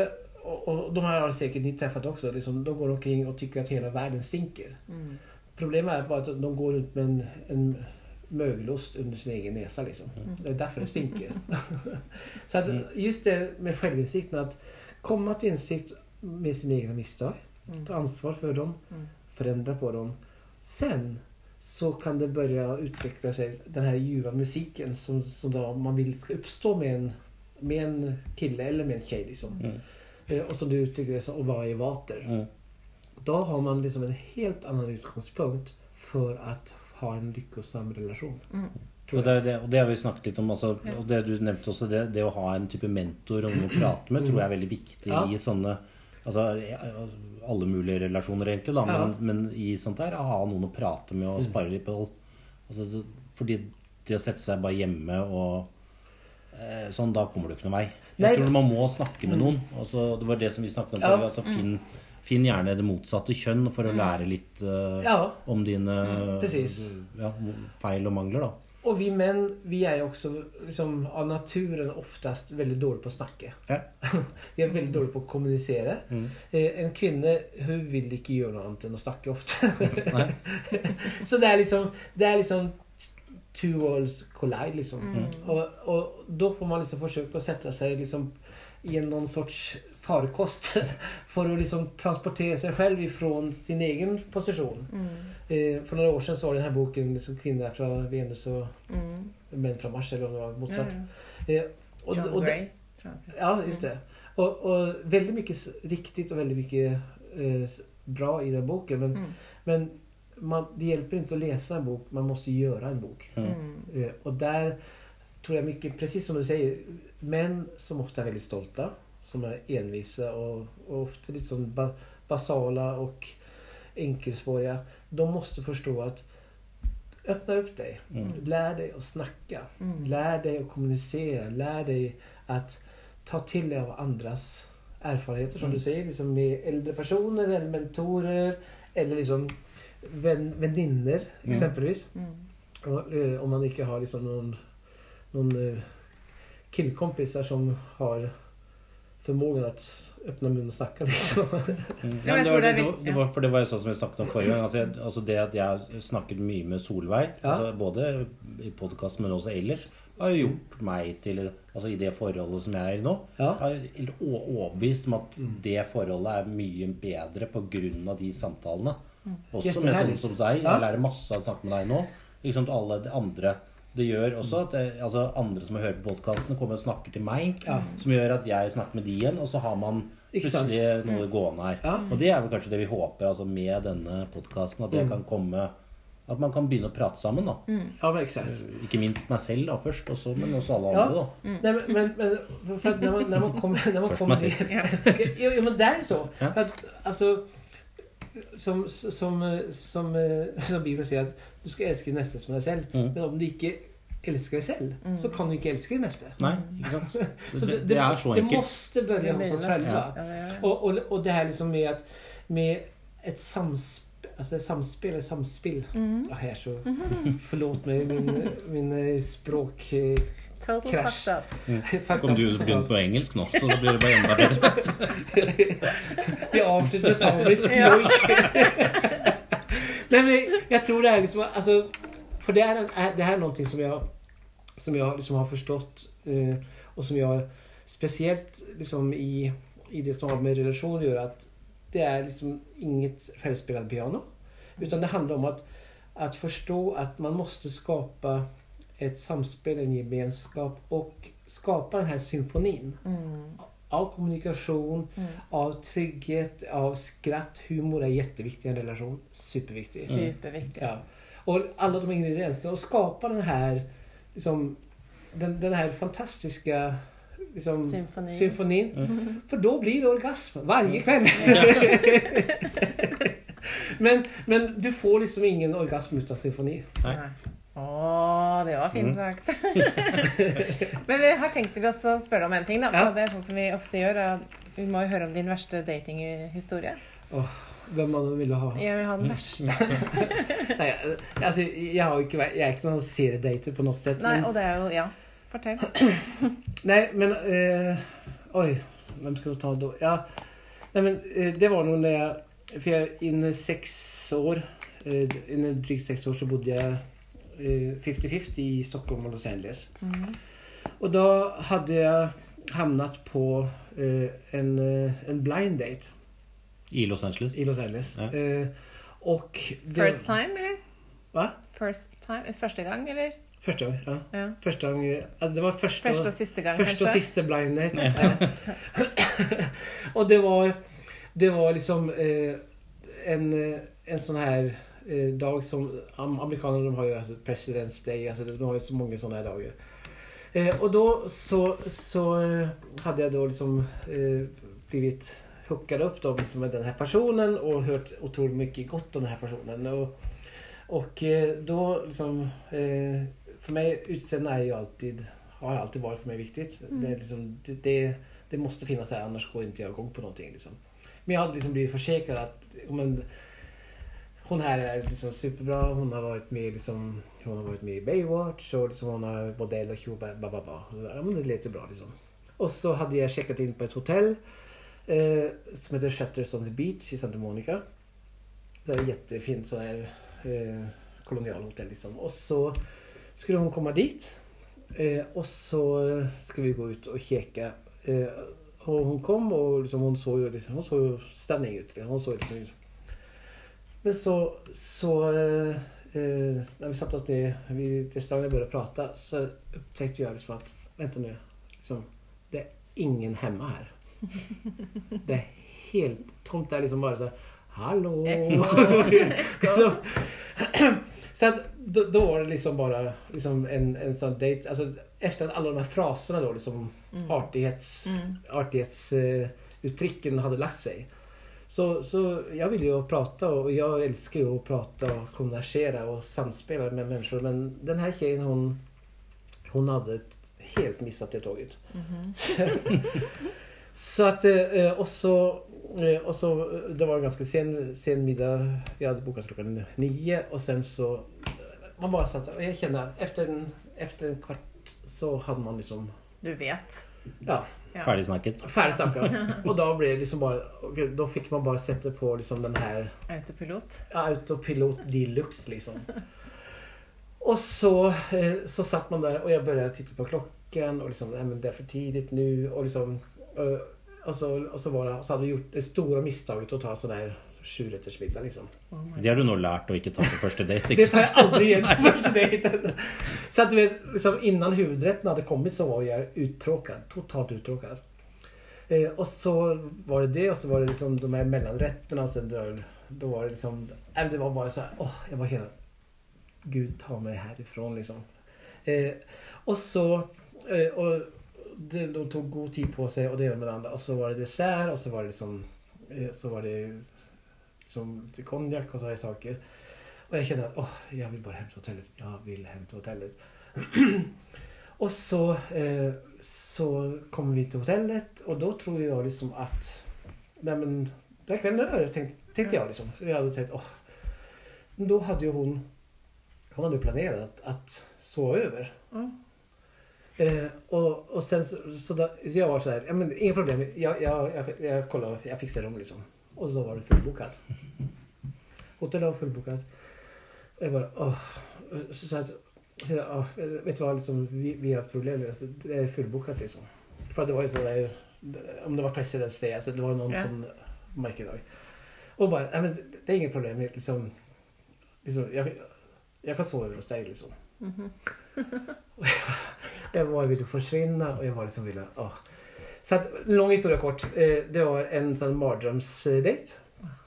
og, og de här har sikkert ni truffet også. liksom, de går omkring og tykker at hele verden stinker. Mm. Problemet er bare at de går rundt med en, en mögelost under sin egen näsa. Liksom. Mm. Det är därför det stinker. Så att Mm. just det med självinsikten, att komma till insikt med sina egna misstag, Mm. ta ansvar för dem, förändra på dem. Sen så kan det börja utveckla sig, den här ljuva musiken som, som då man vill ska uppstå med en, med en kille eller med en tjej. Liksom. Mm. Eh, Och som du uttrycker det, så vara i vater. Mm. Då har man liksom en helt annan utgangspunkt för att ha en lykkesam relasjon. Mm. Og det, er det, og det har vi snakket litt om. Altså, Ja. og det du nevnte også, det, det å ha en type mentor og noen å prate med, tror jeg er veldig viktig Ja. i sånne Altså alle mulige relasjoner, egentlig, da, men, Ja. men i sånt der å ha noen å prate med og Mm. spare litt på. Altså, fordi det å sette seg bare hjemme og eh, sånn, da kommer du ikke noen vei. Jeg Nei. tror man må snakke med noen. Altså, det var det som vi snakket om Ja. før. Altså, finn, finn gjerne det motsatte kjønn for å lære litt uh, Ja, om dine precis. ja, feil og mangler, da. Og vi menn vi er jo også liksom, av naturen oftest veldig dårlige på å snakke. Ja. vi er veldig dårlige på å kommunisere. Mm. Eh, en kvinne, hun vil ikke gjøre noe annet enn å snakke ofte. Så det er liksom, det er liksom two worlds collide, liksom. Mm. Og, og da får man liksom forsøke å sette seg liksom i en noen sorts farkost for å liksom transportere seg selv fra sin egen posisjon. Mm. Eh, for noen år siden så var det denne boken liksom, 'Kvinner fra Venus og Mm. menn fra Mars', eller om det var Ja, motsatt. ja. Eh, og, John og, Gray. Ja, just det. Og, og veldig mye riktig og veldig mye eh, bra i den boken. Men, Mm. men man, det hjelper ikke å lese en bok, man må gjøre en bok. Mm. der Eh, och där tror jeg mye, precis som du sier, menn som ofte er veldig stolta, som er envisa och, och ofta lite sånn ba, basala och enkelspåriga. De måste förstå att öppna upp dig. Mm. Lär dig att snacka. Mm. Lär dig att kommunicera. Lär dig att ta till dig av andras erfarenheter som Mm. du säger. Liksom med äldre personer eller mentorer. Eller liksom vän, eksempelvis. Mm. exempelvis. Mm. Eh, om man inte har liksom någon, någon eh, killkompisar som har förmågan att öppna munnen och snacka. Liksom. Mm. Ja, men det, var, det det, var, for det var jo sånn som vi snakket om forrige gang. Altså, jeg, altså det at jeg snakket mye med Solveig, Ja. altså både i podkasten, men også ellers, har jo gjort meg til Altså i det forholdet som jeg er i nå. Ja. Jeg er overbevist om at Mm. det forholdet er mye bedre pga. de samtalene. Også med sånn som deg. Jeg lærer masse av å snakke med deg nå. Ikke sant, alle de andre. Det gjør også at det, altså andre som hører på podkastene, kommer og snakker til meg. Ja. Som gjør at jeg snakker med de igjen, og så har man plutselig noe gående her. Ja. Og det er vel kanskje det vi håper altså med denne podkasten. At det Mm. kan komme At man kan begynne å prate sammen. da ja, men exakt. Ikke minst meg selv da først, også, men også alle Ja. andre. da Mm. Men, men, men för- för att man, när man kommer, när man Först kommer man ner... Ja. men det er jo så. Att, alltså, som, som, som, eh, som Bibelen sier, at du skal elske neste som deg selv. Mm. Men om du ikke elsker deg selv, Mm. så kan du ikke elske din neste. Nei, ikke sant? Så Det, det er så det måtte måste börja hos oss Ja, själva. ja, ja. og, och, och det her liksom med at, med ett alltså samspel är samspill. Mm. Ja, här så, förlåt mig min, min eh, språk... eh, Total Crash. fucked up. fucked Kom up. du begynte på engelsk nå, så da blir det bare enda bedre. Vi avslutter med samisk. Ja. Nei, men jeg tror det er liksom, altså, For det, er, en- det er noe som jeg, som jeg liksom har forstått, og och som jeg spesielt liksom i, i det som har med relasjon å gjøre, at det er liksom inget självspelande piano. Utan det handler om at, att forstå at man måste skapa ett samspel, en gemenskap och skapa den här symfonin Mm. av kommunikation, Mm. av trygghet, av skratt. Humor är jätteviktig i en relation. Superviktig. Superviktigt. Ja. Och alla de ingredienserna och skapa den här liksom, den, den här fantastiska liksom, symfonin. symfonin. Mm. För då blir det orgasm varje kväll. men, men du får liksom ingen orgasm utan symfoni. Nei. Å, det var fint Mm. sagt. Men vi har tenkt til oss å spørre om en ting, da. For Ja. det er sånn som vi ofte gjør. Vi må jo høre om din verste datinghistorie. Hvem man ville ha. Jeg vil ha den verste. Nei, altså, jeg, har ikke, jeg er ikke noen seriedater på noe sett. Nei, men- og det er jo Ja, fortell. Nei, men... Eh, Oi, hvem skal du ta da? Ja, Nei, men eh, det var noe när jeg For jeg, innen seks år, eh, innen drygt seks år så bodde jag eh, 50-50 i Stockholm og Los Angeles. Mm. Og da hadde jeg havnet på uh, en, eh, en blind date I Los Angeles. i Los Angeles. Ja. Uh, og det, First time, eller? Hva? First time? Første gang, eller? Første gang, ja. Ja. Første gang, altså det var første, Første og siste gang, første och og siste blind date. Ja. og det var, det var liksom uh, en, eh, en sånn här eh, dag som Amerikanerne har jo altså President's Day, altså, de har jo så mange sånne dager. dagar. Eh, og da så, så hadde jeg da liksom eh, blivit hookad opp da, liksom med denne personen og hørt utrolig mye godt om denne personen. Og, og eh, då liksom, eh, meg mig utseende er jo alltid, har alltid vært for meg viktig. Mm. Det, liksom, det, det, det måste finnas här annars går inte jag igång på någonting. Liksom. Men jag hade liksom blivit försäkrad att om men, hon här är liksom superbra. Hon har varit med, liksom, hon har varit med i Baywatch och liksom hon har modell och tjo, ba, ba, ba, men det lät ju bra liksom. Och så hade jag checkat in på ett hotell eh, som heter Shutters on the Beach i Santa Monica. Det är ett jättefint sån här eh, kolonialhotell liksom. Och så skulle hon komma dit. Eh, och så skulle vi gå ut och käka. Eh, och hon kom och liksom, hon såg ju liksom, hon såg stunning ut. Hon såg liksom, men så, så eh, eh, när vi satte oss ner vid restaurangen och började prata så upptäckte jag liksom att, vänta nu, liksom, det är ingen hemma här. Det är helt tomt. Det är liksom bara så här, hallå! så, så att då, då var det liksom bara liksom en, en sån dejt. Alltså, efter att alla de här fraserna då, liksom Mm. artighets, Mm. artighetsuttrycken hade lagt sig. Så, så jag ville ju prata och jag älskar ju att prata och konversera och samspela med människor. Men den här tjejen hon, hon hade helt missat det tåget. -hmm. Så att, eh, och så, eh, och så, eh, det var en ganska sen, sen middag. Vi hade bokat klockan nio och sen så, eh, man bara satt jag kände efter en, efter en kvart så hade man liksom, Du vet. ja, Ja. Ferdigsnakket. färdigsnackat. och då blev det liksom bare Da fikk fick man bare sette på liksom den her Autopilot. autopilot deluxe liksom. Og så, eh, så satt man der Og jeg började titte på klokken, og liksom, Nei, men det er for tidigt nu og liksom og och så, og så var det, så hadde vi gjort det store misstaget å ta sånn här sjurättersmiddag liksom. Oh Det har du nå lært å ikke ta på første date. Det ikke tar jeg aldri igjen igen på første date. Så at du vet, liksom, innan hovedretten hadde kommet, så var jeg uttråkad. Totalt uttråkad. Eh, og så var det det og så var det liksom de her mellomrettene. Altså, da, då, då var det liksom... Det var bare sånn här, åh, jeg var helt Gud ta meg herifra, liksom. Eh, og så... Eh, og det, de tog god tid på seg, og det ena med det andre. Og så var det dessert og så var det liksom... Eh, så var det som til konjakk og sånne saker. Og jeg kjenner at åh, jeg vil bare hjem til hotellet. Jeg vil hjem til hotellet. og så, eh, så kommer vi til hotellet og da tror jeg liksom at Neimen, det er kan jag tänkte, tenkte jeg liksom. Så jeg hadde tenkt åh, men da hadde jo hon hade hadde planerat att, sova över. Mm. Eh, och, och sen så, så, da, så jag var så här, ja, men inga problem, jag, jag, jag, jag kollade, jag fixade rum liksom. Och så var det fullbooket. Hotellet var fullbooket. Og jeg bare åh. Så, sa jeg til åh, vet du hva, liksom, vi, vi har problemer. det er fullbooket, liksom. For det var jo så der om det var press i det stedet, så det var noen Ja. som märkedag. Og bare Nei, men det- er ingen problem, liksom, liksom jeg, jeg kan sove hos deg, liksom. Mm -hmm. jeg var ville forsvinne, og jeg var liksom ville... åh. Så at, lang historie kort. Eh, det var en sånn så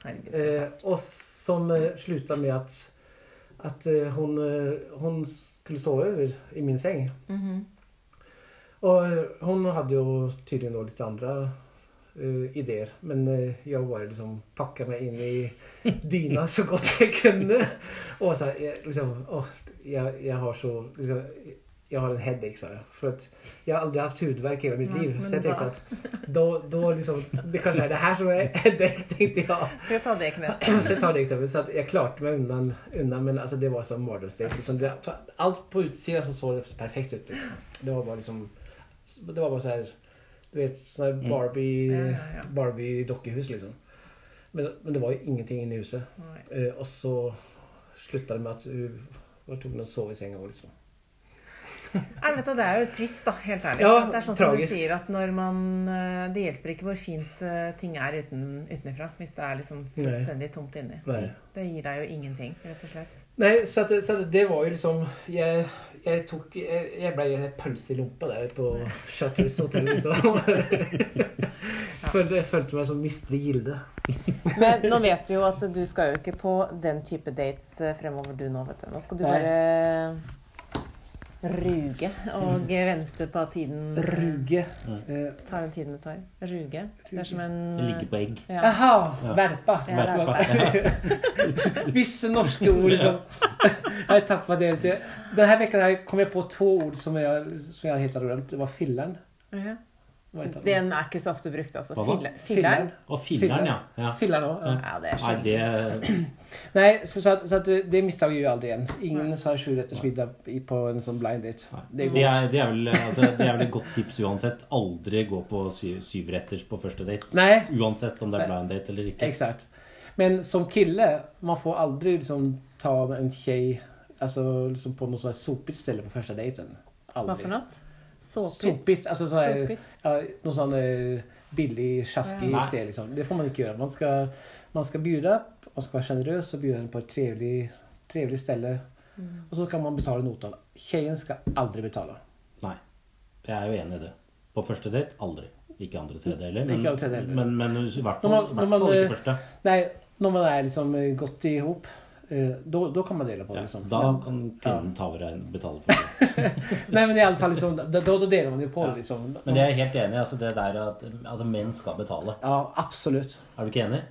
Eh, fælt. som eh, slutade med at, at hun, hon skulle sove over i min seng. Mm -hmm. Og hun hadde jo tydeligvis då lite andra eh, idéer. Men eh, jeg bare liksom pakka meg inn i dyna så godt jeg kunne. Og så liksom, å, jeg, jeg har så... Liksom, jag har en headache sa jag. För att jag har aldrig haft hudverk i hela mitt ja, liv. Så jag tänkte då- att då, då liksom, det kanske är det här som är headache tänkte jag. Så jag tar det knät? Så jag tar det ned, Så att jag meg unna, undan, undan men alltså det var som mardrömsdejt. Liksom det- allt på utsidan så så perfekt ut. Liksom. Det var bara liksom... Det var bara så här... Du vet, sån här Mm. Barbie, Ja, ja, ja. Barbie dockhus liksom. Men, men det var ju ingenting inne i huset. Uh, Eh, och så slutade det med att hun var tvungna att sova i sängen och liksom. Nei, vet Det er jo trist, da, helt ærlig. Ja, det er sånn som du sier, at når man eh, Det hjelper ikke hvor fint eh, ting er uten, utenfra, hvis det er liksom fullstendig tomt inni. Nei. Det gir deg jo ingenting, rett og slett. Nei, så, at, så at det var jo liksom... Jeg tok Jeg ble en pøls i lompet der på Chateaus hotell. Liksom. Følte, jeg følte meg som mister Gilde. Men nå vet du jo at du skal jo ikke på den type dates eh, fremover du nå, vet du. Nå skal du Nei. bare ruge og vente på at tiden Ruge. Mm. Eh, tar den tiden det tar. Ruge. Det er som en Ligge på egg. ja. Aha! Ja. verpa. Ja, Verpa. verpa. Visse norske ord liksom. Jeg har tappat det Denne Den här veckan har jag- kom jeg på två ord som jeg, som jag hittade glemt. Det var filleren. Uh heter Den er ikke så ofte brukt, altså. Hva Filleren. Og filleren, ja. ja. Fillan då. Ja. Det er Nei, skjønt. det Nei, så, så, at, så at det, mistaket vi jo aldri igjen. Ingen har sju sjurätters middag på en sånn blind date. Det är det, er, det, er vel, altså, det er vel et godt tips uansett. Aldri gå på syv, syvretters på første date. Nei. Uansett om det er blind date eller ikke. exakt. Men som kille, man får aldri liksom ta en tjej altså, liksom på noe sånt här sopigt ställe på daten. Aldri. Hva for noe? Såpigt. Altså alltså så här, Sopigt. ja, noe sån eh, billig, tjaskig Ja. sted, liksom. Det får man ikke gjøre. Man skal, man ska bjuda, man skal være sjenerøs og bjuda på et trevelig, trevelig sted. Mm. Og så skal man betale nota. Tjejen skal aldri betale. Nei. Jeg er jo enig i det. På første date aldri. Ikke andre tredje heller. Men, Ikke heller. men, men i hvert Når fall, man- når man, eh, ikke første. Nei, når man er liksom godt i ihop, eh, då, då kan man dela på det. Ja, Liksom. da Men- kan kunden ta over og betale for det. Nei, men i alle fall, liksom, da, da deler man jo på det. Liksom. Men jeg er helt enig. Altså det der at altså, menn skal betale. Ja, absolutt. Er du ikke enig?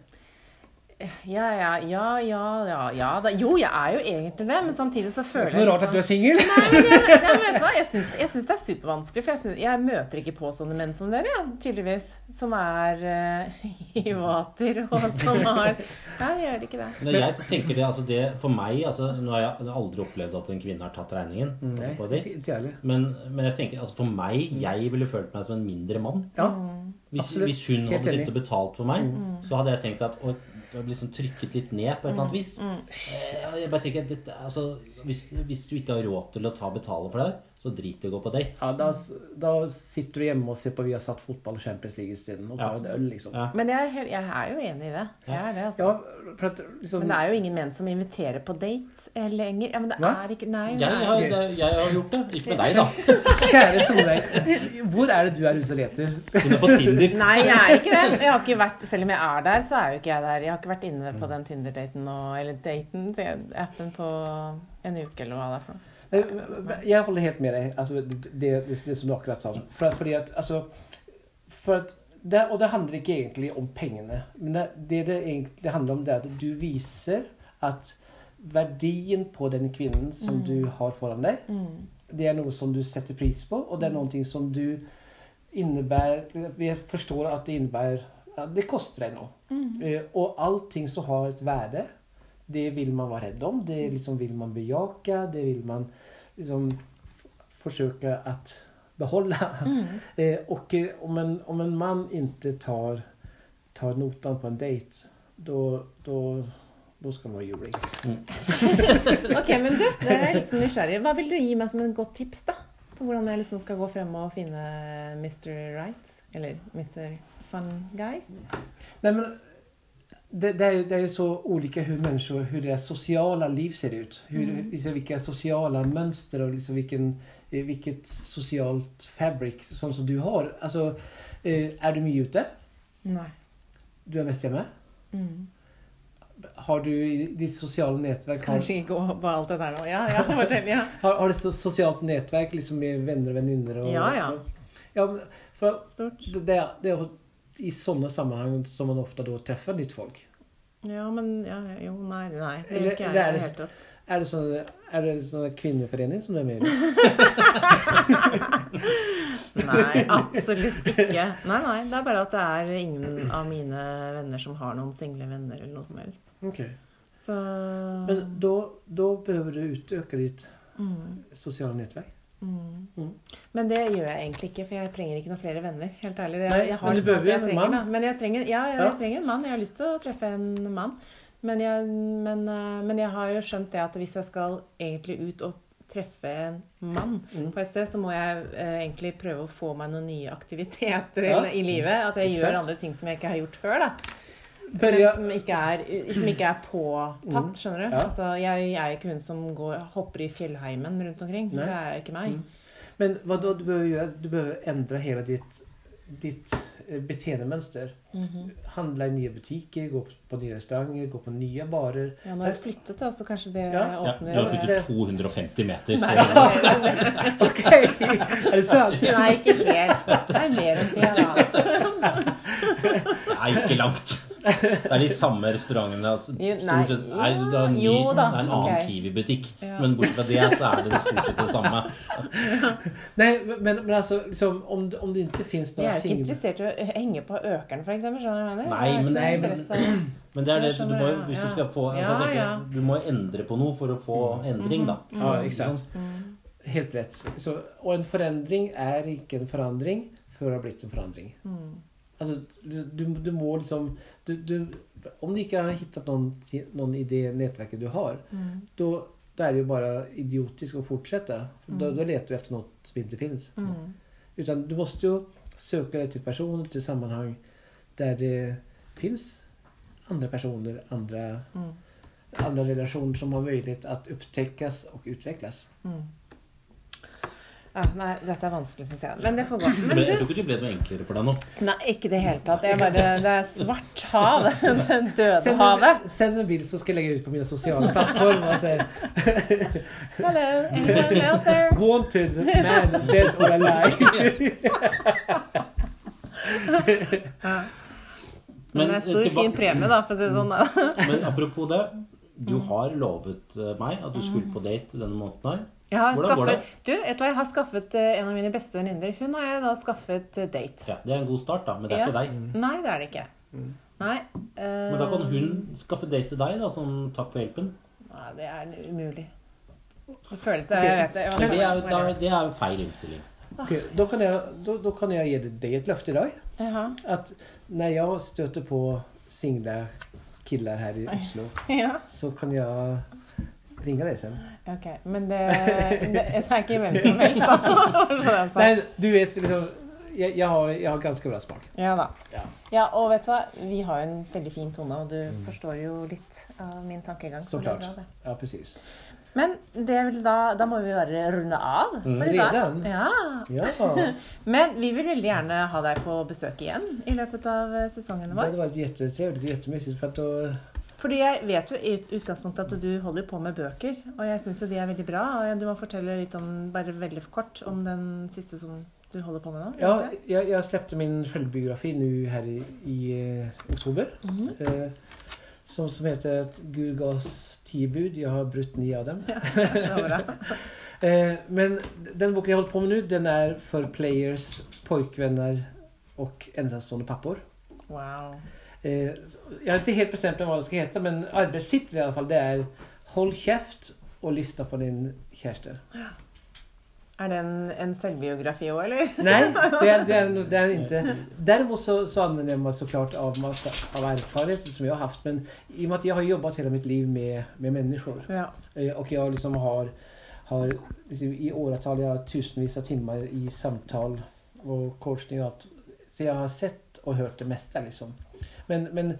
Ja, ja, ja, ja, ja, ja da. Jo, jeg er jo egentlig det, men samtidig så Det føler noe rart at du er singel. Nei, men, jeg, vet du hva? Jeg syns, jeg det er supervanskelig, for jeg, synes, jeg møter ikke på sånne menn som dere, ja, tydeligvis. Som er uh, i vater, og som har Nei, jeg gjør ikke det. Men jeg tenker det, altså det For meg altså, Nå har jeg aldri opplevd at en kvinne har tatt regningen. altså på heller. Men, men jeg tenker, altså for meg Jeg ville følt meg som en mindre mann. Ja, Hvis, hvis hun hadde sittet og betalt for meg, så hadde jeg tenkt at å, det har sånn trykket litt ned på et eller annet vis. Eh, Jeg bare tenker at dette, altså, hvis, hvis du ikke har råd til å ta betale for det, så drit i å gå på date. ja da, da, sitter du hjemme og ser på vi har satt fotball og Champions League isteden. Og tar Ja. en øl, liksom. Ja. Men jeg er, jeg er jo enig i det. Jeg er det, altså. Ja, att liksom... Men det er jo ingen menn som inviterer på date eh, lenger. Ja, men det Hva? er ikke Nei. Jeg, nei. har, det- jeg har gjort det. Ikke med deg, da. Kjære Solveig, hvor er det du er ute og leter? Er på Tinder. Nei, jeg er ikke det. Jeg har ikke vært, selv om jeg er der, så er jo ikke jeg der. Jeg har ikke vært inne på den Tinder-daten eller daten, appen på en uke eller hva det er for noe. Nej, Jag håller helt med dig. Alltså, det, det, det, det som du akkurat sa. För att, fordi att, alltså, för att det, og det handler ikke egentlig om pengene. Men det, det, det, handler det handlar om det at du viser at verdien på den kvinnen som du har foran deg, Mm. Det er noe som du setter pris på og det er noe som du innebærer vi forstår at det innebærer at det koster deg noe. Mm. Uh, og allting som har et värde, det vil man være redd om. Det liksom vil man bejake, Det vil man liksom forsøke å beholde. Mm. Eh, och eh, om en, om en mann ikke tar, tar notan på en date, da da skal man man vara Mm. Ok, men du, det er litt sånn nysgjerrig. Hva vil du gi meg som en godt tips, da? På hvordan jeg liksom skal gå frem og finne Mr. Right? Eller Mr. Fun Guy? Nei, men det, det, är, det är så olika hur människor, hur deras sociala liv ser ut. Hur, Mm. liksom, vilka sociala mönster och liksom vilken, eh, vilket socialt fabric som, som du har. Alltså, eh, är du mye ute? Nei. Du er mest hjemme? Mm. Har du i ditt sosiale nettverk Kanskje ikke på alt det der nå. Ja, ja, fortell. Ja. har, har du sosialt nettverk nätverk liksom med venner og venninner? Og, Ja, ja. ja for, Stort. det, det, det i sånne sammenheng som man ofte da treffer ditt folk. Ja, men ja, Jo, nei, nei. Det er gjør ikke jeg i det- det hele tatt. Er det sånn, er det sånn kvinneforening som du er med i? Nei, absolutt ikke. Nei, nei. Det er bare at det er ingen av mine venner som har noen single venner eller noe som helst. Okay. Så Men da, da behøver du utøke ditt mm, sosiale nätverk. Mm. Mm. Men det gjør jeg egentlig ikke, for jeg trenger ikke noen flere venner. Helt ærlig. Jeg, jeg har men du behøver jo en mann. Men jeg trenger, ja, jeg, jeg trenger en mann. Jeg har lyst til å treffe en mann. Men jeg, men, eh, men jeg har jo skjønt det at hvis jeg skal egentlig ut og treffe en mann Mm. på et sted, så må jeg eh, egentlig prøve å få meg noen nye aktiviteter Ja. i livet. At jeg Exakt. gjør andre ting som jeg ikke har gjort før. da. Men som ikke er, som ikke er påtatt, Mm. skjønner du. Ja. Altså, jeg, jeg er ikke hun som går, hopper i fjellheimen rundt omkring. Nei. Det er ikke meg. Mm. men hva da du bør gjøre Du bør endre hele ditt, ditt eh, Mm -hmm. Handle i nye butikker, gå på nye restauranter, gå på nye barer. Ja, nå har du flyttet, da, så kanskje det Ja. Ja, åpner du har flyttet 250 meter. Nei, Så nei, Okej, är det sant? nei, ikke helt. Det er mer enn det, da. er ikke langt. Det er de samme restaurantene. Altså, Jo, nei, sett er, det, er en ny, jo da, det er en annen okay. Kiwi-butikk. Ja. Men bortsett fra det, så er det stort sett det samme. nei, men, men altså, liksom, om, om det ikke fins noe Jeg er ikke interessert i å henge på økeren, f.eks. Skjønner du hva jeg mener? Nei, men- nei, men- Men det er det, du må, hvis du skal få altså, Ja, tenker, ja. Du må endre på noe for å få endring, da. Ja, exakt. Mm. Helt rett. Så, og en forandring er ikke en forandring før det har blitt en forandring. Mm. Alltså, du, du, må liksom... Du, du, om du ikke har hittat någon, någon i det nätverket du har, Mm. då, då är det ju bara idiotiskt att fortsätta. Mm. Då, Mm. då letar du efter något som inte finns. Mm. Utan du måste ju söka dig till personer, till sammanhang där det finns andra personer, andra, Mm. andra relationer som har möjlighet att upptäckas och utvecklas. Ja, nei, dette er vanskelig, syns jeg. Men det får gå. Men du... jeg tror ikke det ble noe enklere for deg nå. Nei, ikke i det hele tatt. Det er bare Det er svart hav. Det døde Send havet. en, send en bild så skal jeg legge det ut på mine sosiale plattformer Og se Hello, anyone out there? Wanted, man, dead or alive. Men det er stor, fin premie, da, for å si det sånn. da. Men apropos det. Du Mm. har lovet meg at du skulle på date denne måneden her. Jeg har Hvordan går det? du, vet du hva, jeg har skaffet eh, en av mine beste venninner. Hun har jeg da skaffet eh, date. Ja, det er en god start, da, men det er Ja. ikke deg. Nei, det er det ikke. Nei. Uh, Men da kan hun skaffe date til deg, da, som takk for hjelpen. Nei, det er umulig. Det føles Jeg vet det. Men det er da- det er jo feil innstilling. Okay, da, kan jeg, da, da kan jag ge dig ett löfte idag. Jaha. At når jeg støter på single killer her i Oslo Ja. så kan jeg ringe deg sen. Ok. Men det, det, det er ikke hvem som helst, da. Nei, du vet liksom, jeg, jeg, har, jeg, har ganske bra smak. Ja da. Ja. Ja, og vet du hva? Vi har en veldig fin tone, og du forstår jo litt av min tankegang. Så klart. bra. Ja, precis. Men da, da må vi bare runde av. Mm, for i dag. Ja. Ja, Men vi vil veldig gjerne ha deg på besøk igjen i løpet av sesongen sesongen det vår. vært jättetrevligt och jättemysigt. Fordi jeg vet jo i utgangspunktet at du holder på med bøker, og jeg syns jo de er veldig bra. Og du må fortelle litt om, bare veldig kort, om den siste som du holder på med nå. Ja, jeg, jeg jag, jag min selvbiografi nå her i, i eh, oktober. -hmm. Eh, som, som heter Gud ga oss ti bud, Jeg har brutt ni av dem. Ja. Eh, men den boken jeg holder på med nå, den er for players, pojkvenner og ensamstående pappor. Wow. Eh, jag har ikke helt bestemt meg hva det skal hete, men arbeidstittel i alle fall, det er 'Hold kjeft og lyssna på din kjæreste'. Er det en, en selvbiografi òg, eller? Nei, det er, det, er, det er ikke. Derimot så, så anvender jeg meg så klart av av erfarenheter som jeg har haft. Men i og med at jeg har jobbet hele mitt liv med, med mennesker, Ja. og jeg liksom har, har liksom i åratal, jeg har tusenvis av timer i samtal og coaching og alt, Så jeg har sett og hørt det meste, liksom. Men, men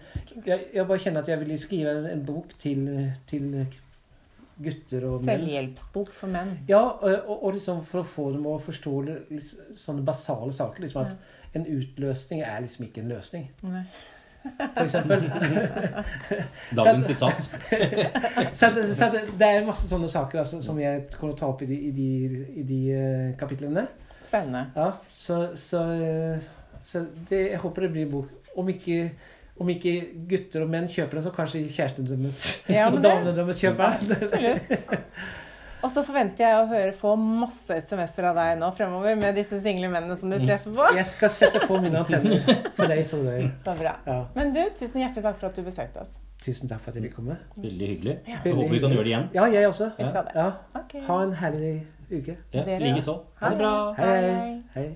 jeg, jeg, bare kjenner at jeg ville skrive en, bok til, til gutter og menn. Selvhjelpsbok for menn. Ja, og, og, og liksom for å få dem å forstå det, liksom, sånne basale saker. Liksom at en utløsning er liksom ikke en løsning, Nei. for eksempel. Dagens sitat. så at, så at det er masse sånne saker altså, som jeg kommer til å ta opp i de, i de, i de eh, kapitlene. Spennende. Ja, så, så, eh, så det, jeg håper det blir en bok. Om ikke, om ikke gutter og menn kjøper den, så kanskje kjæresten deres Ja, og men damene deres kjøper den. Absolutt. Og så forventer jeg å høre få masse SMS-er av deg nå fremover med disse single mennene som du treffer på. Jeg skal sette på mine antenner for deg, Solveig. Så bra. Ja. Men du, tusen hjertelig takk for at du besøkte oss. Tusen takk for at jeg fikk komme. Veldig hyggelig. Ja. Jeg håper vi kan gjøre det igjen. Ja, jeg også. Vi skal det. Ja. Okay. Ha en herlig uke. Ja, Likeså. Ha det bra. Hei. hei.